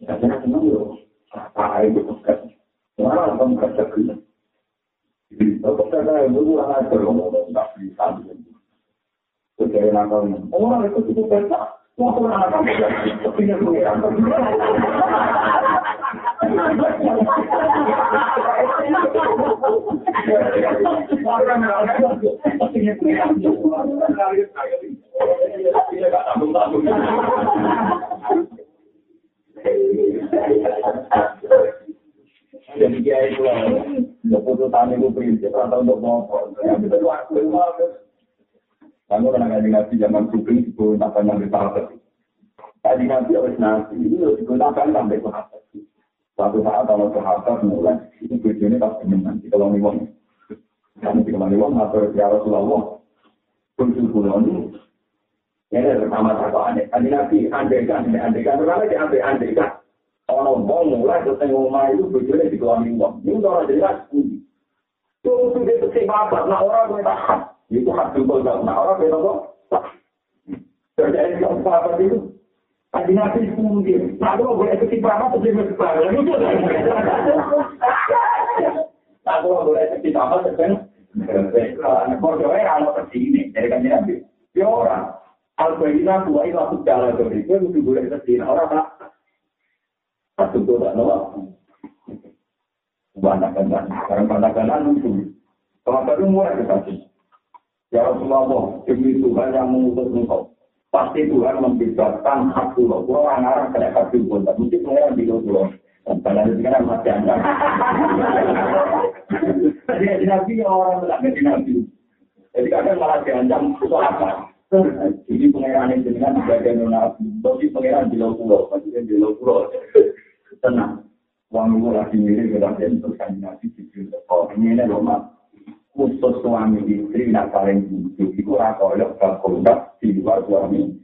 Speaker 1: Saya senang loh. Apa itu pekat. Malah kamu kata gila. Kalau saya yang dulu anak beromong, nggak bisa. Jadi nakal orang itu cukup besar. Wah, kepingin pengiran. Orang nakal kepingin pengiran. Jadi dia itu, keputusan itu prinsip atau untuk ngomong. Yang kita lakukan, Kamu pernah ngaji nabi zaman kuping digunakan yang sahabat. Tadi nabi harus ini harus digunakan sampai sahabat. Suatu saat kalau sahabat mulai, ini tujuannya pas menang. Kalau nih kami di kemana wong atau ya Rasulullah, kunci pulau ini, ini pertama satu aneh. Tadi nabi andekan, andekan, karena di ande andekan. Kalau wong mulai selesai ngomong itu tujuannya di kemana wong. Ini orang jelas kunci. Itu sudah kesempatan, nah orang boleh tahan. itu hak jempol gak nah orang beda kok terjadi di sahabat itu Tadi nabi mungkin, nah kalau boleh ketimbang apa sih ketimbang? Itu Nah kalau boleh ketimbang apa sih? Bodohnya kalau kesini, dari kan nabi, ya orang. Al-Bayyina kuwa ila sujala dari itu, itu boleh ke sini, orang tak. Satu tuh tak nolak. Banyak-banyak, sekarang banyak-banyak lucu. Kalau tadi mulai ke sini. Ya Rasulullah, demi Tuhan yang mengutus engkau. Pasti Tuhan membebaskan hak pulau. Pulau orang-orang kena kasih pun. Mesti pengeran di pulau. Pada itu kan masih anda. Jadi nabi orang menjadi nabi. Jadi kadang malah diancam itu apa? Jadi pengeran itu dengan bagian nabi. Tapi pengeran di pulau. Maksudnya di pulau. Tenang. Uang itu lagi mirip dengan terus kan nabi. Oh, ini ini loh, khusus suami istri nak saling bujuk itu rakoyok berkontak di luar suami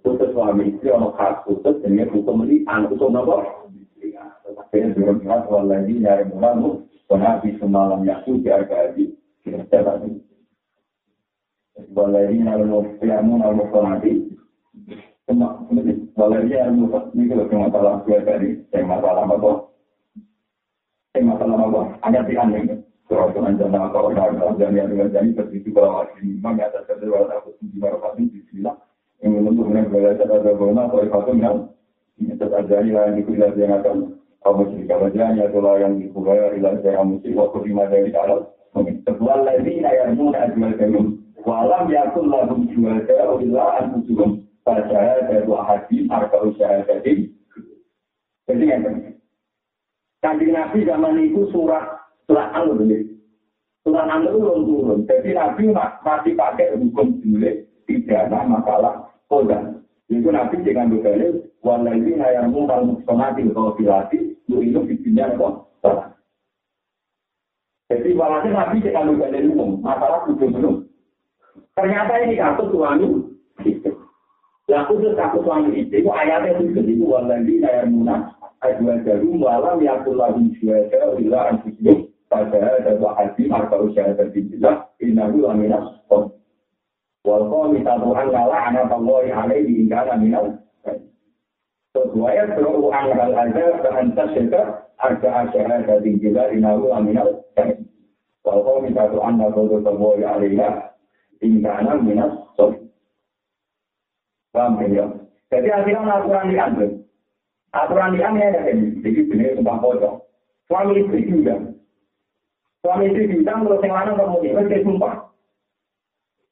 Speaker 1: khusus suami istri ono khas khusus dengan hukum ini anak hukum apa? akhirnya belum jelas lagi nyari mulamu Nabi semalam yaku biar gaji tadi Wallahi nalu fiamu nalu konati cuma wallahi nalu ini kalau cuma masalah gue tadi yang masalah apa yang masalah apa hanya di aneh Surah Tuhan Jannah atau Orang dan yang dengan jadi begitu bahwa ini memang atas kedua aku di barokatin di sila yang menentu dengan belajar ada guna atau ifatun yang tetap jadi lah yang dikuliah yang akan kamu cerita wajahnya itulah yang dikuliah ilah saya mesti waktu lima dari dalam sebuah lagi ayat muda jual kemim walam yakun lagu jual kemim bila anfusuhum pada dari dua hadis harga usaha jadi jadi yang penting Kanjeng Nabi zaman itu surat surat An ini. Surat An itu belum turun. Jadi Nabi masih pakai hukum jule tidak ada masalah kodan. Itu Nabi dengan berkali walau yang mungkal muksonati atau filati lu itu bikinnya apa? Salah. Jadi walhasil Nabi dengan berkali umum masalah hukum belum. Ternyata ini kasus suami istri. Lah khusus kasus suami istri itu ayatnya itu itu walau yang munah Adwa jarum walam yakul lahum syuhada illa anfusihim pada ada dua hati marka usia terbijilah inahu laminas kom. Wal qamisa tuhan lala ana tawahi alaihi in kana minal Sesuai seru an hal aja dengan tasyrika harga asyara dari jila inahu aminal Wal qamisa tuhan lala tawahi alaihi in kana minal Paham ya? Jadi akhirnya aturan diambil. Aturan diambil ya, jadi benar sumpah pocong. Suami istri juga. Suami istri diundang terus yang lanang kemudian, saya sumpah.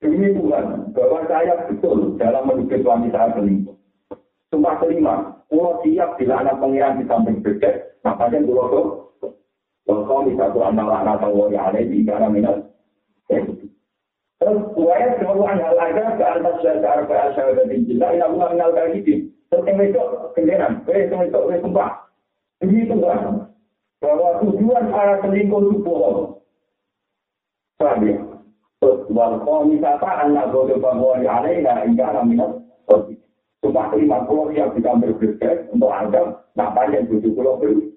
Speaker 1: Demi Tuhan, bahwa saya betul dalam menuduh suami saya selingkuh. Sumpah kelima, pulau siap bila anak pengiran di samping bebek, makanya pulau tuh, kalau bisa tuh anak anak tahu yang ada di dalam minat. Buaya semua hal aja ke atas dasar ke asal dari jila, ini mengenal kali ini. Terus yang itu kendaraan, eh yang itu eh sumpah. Demi Tuhan, bahwa tujuan para selingkuh itu bohong. Paham ya? wal qamisata anak bodoh bahwa alaina hingga alaminat Cuma lima puluh yang kita berbeda untuk anda, nak panjang tujuh puluh beri.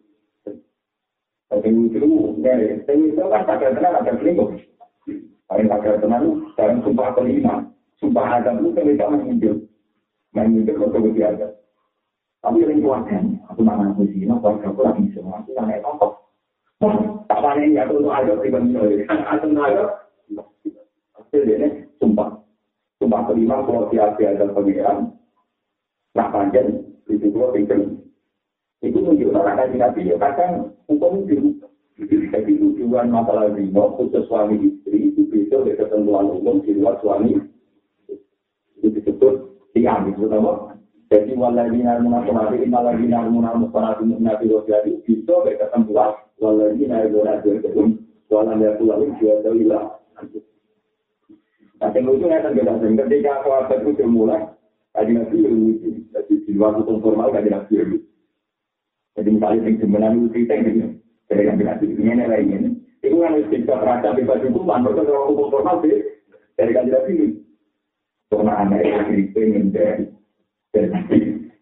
Speaker 1: Tapi itu, ya, itu kan tak ada selingkuh. Paling tak kenal, dalam sumpah kelima, sumpah adam itu kita menghijau. Menghijau ke ada. Tapi yang kuatkan, aku nak ngaku sih, nak keluarga aku lagi semua, aku nak naik tongkok. Tak panen ya, aku untuk ayat pribadi, aku untuk ayat, Hasilnya sumpah. Sumpah kelima kalau sia-sia dan pengiran. Nah panjang, itu kalau pikir. Itu menunjukkan akan nabi ya kadang hukum itu. Jadi tujuan masalah rino khusus suami istri itu bisa dari ketentuan umum di luar suami. Itu disebut tiang, itu nama. Jadi waladina munafunati inaladina munafunati munafi wajadi bisa dari ketentuan waladina kedum. Waladina lalu juga tahu Nah, yang lucu ya kan ketika sahabat itu dimulai, tadi nabi lucu. Jadi di luar hukum formal tadi nabi lucu. Jadi misalnya yang sebenarnya itu cerita ini, dari nabi nabi ini nilai ini. Itu kan bisa terasa bebas hukuman, mereka kalau hukum formal sih dari kaji nabi ini. Karena anak itu cerita ingin dari dari.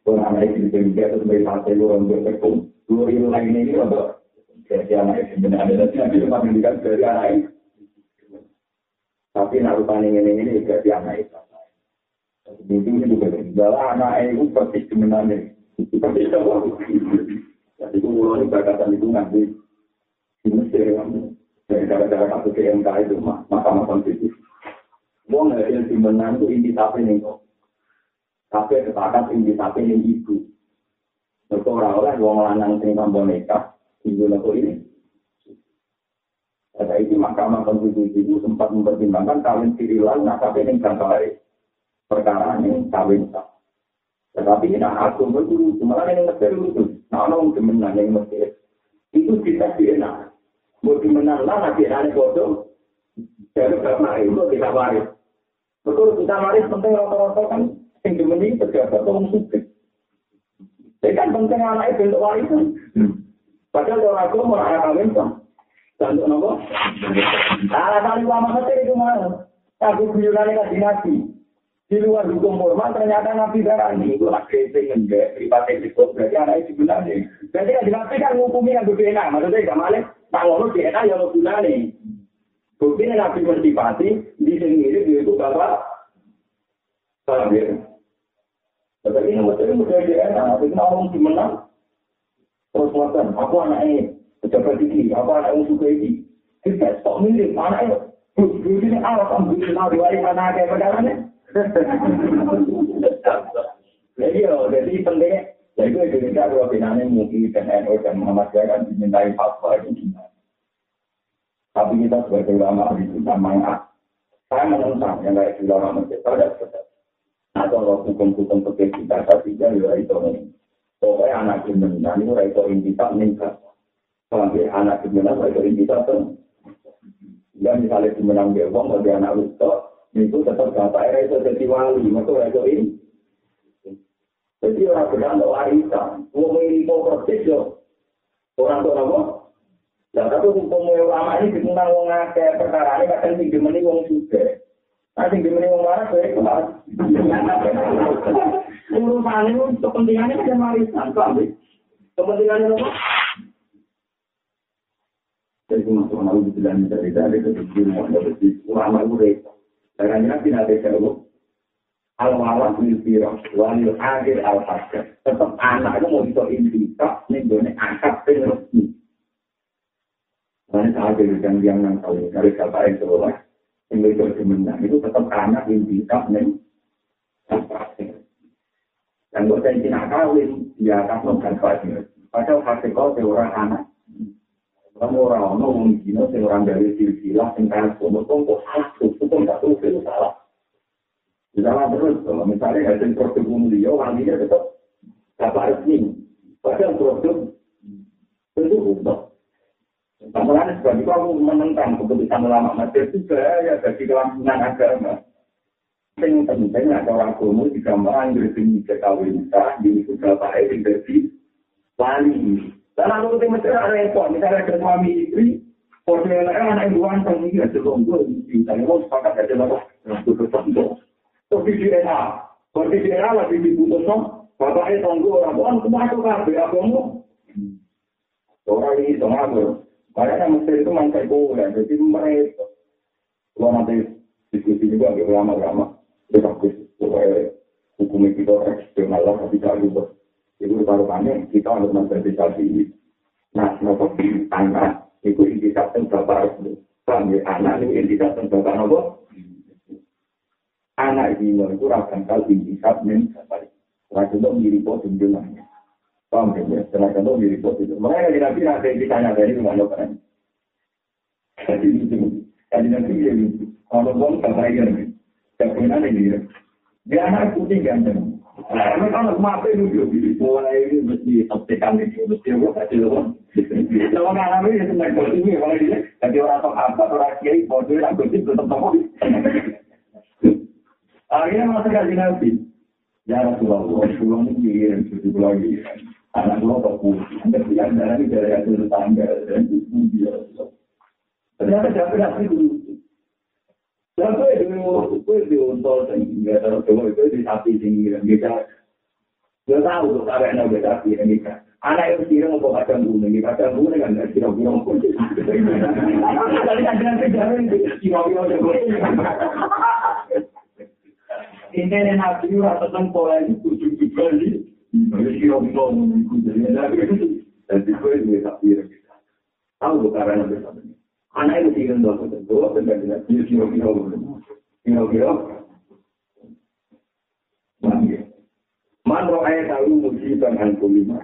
Speaker 1: Karena anak itu cerita ingin terus dari partai orang berpekum. Dua ribu lain ini untuk jadi anak itu sebenarnya. Dan nabi itu mengindikan dari anak itu. Tapi nak rupanya ini ini juga di anak itu. Itu ini juga Kalau anak itu persis sebenarnya. Persis apa? Jadi itu mulai berkata itu nanti di Mesir dari cara-cara kasus PMK itu mahkamah konstitusi. Mau nggak yang sebenarnya itu inti tapi nih kok. Tapi sepakat inti tapi ini ibu. Mereka orang-orang yang lanang sing tambah nikah, ibu ini pada itu Mahkamah Konstitusi itu sempat mempertimbangkan kawin sirilan, nah tapi ini baik. Perkara ini kawin sah. Tetapi ini aku itu malah ini Mesir itu. Nah, orang kemenang yang Mesir. Itu kita enak. Mau dimenang lah, nanti ada bodoh. Jadi karena itu tidak waris. Betul, kita waris penting rata-rata kan. Yang dimeni pejabat atau suka. Jadi kan penting anak itu untuk warisan. Padahal orang aku mau anak kawin sah. Untuk nopo? Alasan ulama Mesir itu mana? Tapi guyurannya kan dinasti. Di luar hukum formal ternyata Nabi Darani itu lagi dengan pribadi itu berarti anaknya sebenarnya. Berarti kan dinasti kan ngukumi yang berbeda. Maksudnya gak malah tak ngono DNA yang lo gunane. Bukti Nabi bersifati di sini itu bapak. Paham ya? Tapi ini Mesir itu udah DNA. Tapi orang dimenang. Terus makan, aku anaknya pejabat ini, apa anak yang suka ini. Kita stok mirip, anaknya, bu, ini alat bu, kenal diwari anak kayak pedalannya. Jadi ya, jadi pentingnya, jadi gue Indonesia kalau binanya mungkin dan NU dan Muhammadiyah kan dimintai fatwa itu gimana. Tapi kita sebagai ulama itu sama saya menentang yang kayak ulama masjid pada sekedar. Atau hukum-hukum seperti kita tapi ya itu ini. Pokoknya anak jenengan itu itu intisak meningkat. Sampai anak saya jadi bisa tuh. Ya misalnya dimenang dia uang, bagi anak rusto, itu tetap gak bayar itu jadi wali, maka itu ini. Jadi orang benar warisan, mau ini mau persis yo. Orang tua apa? Ya tapi hukum ulama ini tentang wong akeh perkara ini kadang sing dimeni wong juga. Nah sing dimeni wong marah kowe kelas. Urusan itu kepentingannya kan warisan, Kepentingannya apa? Jadi masuk nabi bilang dari dari itu ulama itu repot. Karena nabi nanti jauh. Al-walad lil firas, walil akhir al-hajar. Tetap anak itu mau bisa intikak, ini boleh angkat resmi. Karena saat itu yang yang nang tahu dari kata yang seolah, yang itu semenang itu tetap anak intikak nih. Dan buat saya tidak kawin, dia akan melakukan kawin. Padahal hasil kau seorang anak. Kamu orang orang mungkin seorang dari silsilah yang kaya semua kok salah, itu tahu itu salah. Misalnya terus, kalau misalnya hasil produk mulia, wanginya tetap kabar resmi. Padahal produk itu untuk. Tampilannya sebab itu aku menentang keputusan ulama Mesir juga ya bagi kelangsungan agama. Yang penting ada orang agama digambar anjir ini kekawin sah, di juga baik dari wali. Dan lalu ketika Mesir ada repot, misalnya ada suami istri, Portfolio anak yang dua tahun ini ada lombok, misalnya mau sepakat ada apa? Untuk tertentu. Terus di DNA, kalau di DNA lagi dibutuh no, bapaknya tunggu orang tua, kamu masuk kafe, kamu orang ini sama aku. Makanya Mesir itu mantai boleh, jadi mereka kalau nanti diskusi juga agak lama-lama, itu bagus. Supaya hukum kita eksternal lah, tapi tak lupa. Itu taruhannya kita harus mensertifikasi. Nah, kenapa anak itu indikator bapak itu? Kami anak itu indikator bapak apa? Anak dino itu akan kal indikat men sampai. Setelah itu mirip po tunjulannya. Paham ya? Setelah itu mirip po itu. Makanya di nabi nanti ditanya dari rumah lo kan. Jadi itu. Jadi nanti dia itu. Kalau bom sampai ini. Kepunan ini dia. Dia anak putih ganteng. Karena kalau mati itu mulai ini mesti tekan ini mesti gue kasih lo. Kalau nggak alami ya senang bodoh ini kalau dia jadi orang apa orang kiai bodoh yang gosip tetap tahu. Akhirnya masa kaji nabi. Ya Rasulullah, Rasulullah ini kirim, Rasulullah kirim. Anak gue kok putih. Tapi yang darah ini dari hasil tangga. Dan itu dia. Ternyata siapa nabi dulu. Itu, gue di untol, nggak tahu coba itu di sapi tinggi, kita. Gak tahu tuh karena nabi sapi yang kita. Anak itu kira mau kacang kuning, kacang kuning kan nggak kira-kira. Tadi ada nanti jalan kira-kira ini nabi tentang pola itu kudu juga nih. Jadi kira kira mengikut jadi. Dan itu tak kira kita. Tahu karena nabi ini. Anak itu tinggal dua puluh dua dan jadi nabi kira kira kira kira. Man roh ayat tahu musibah dan kuliah.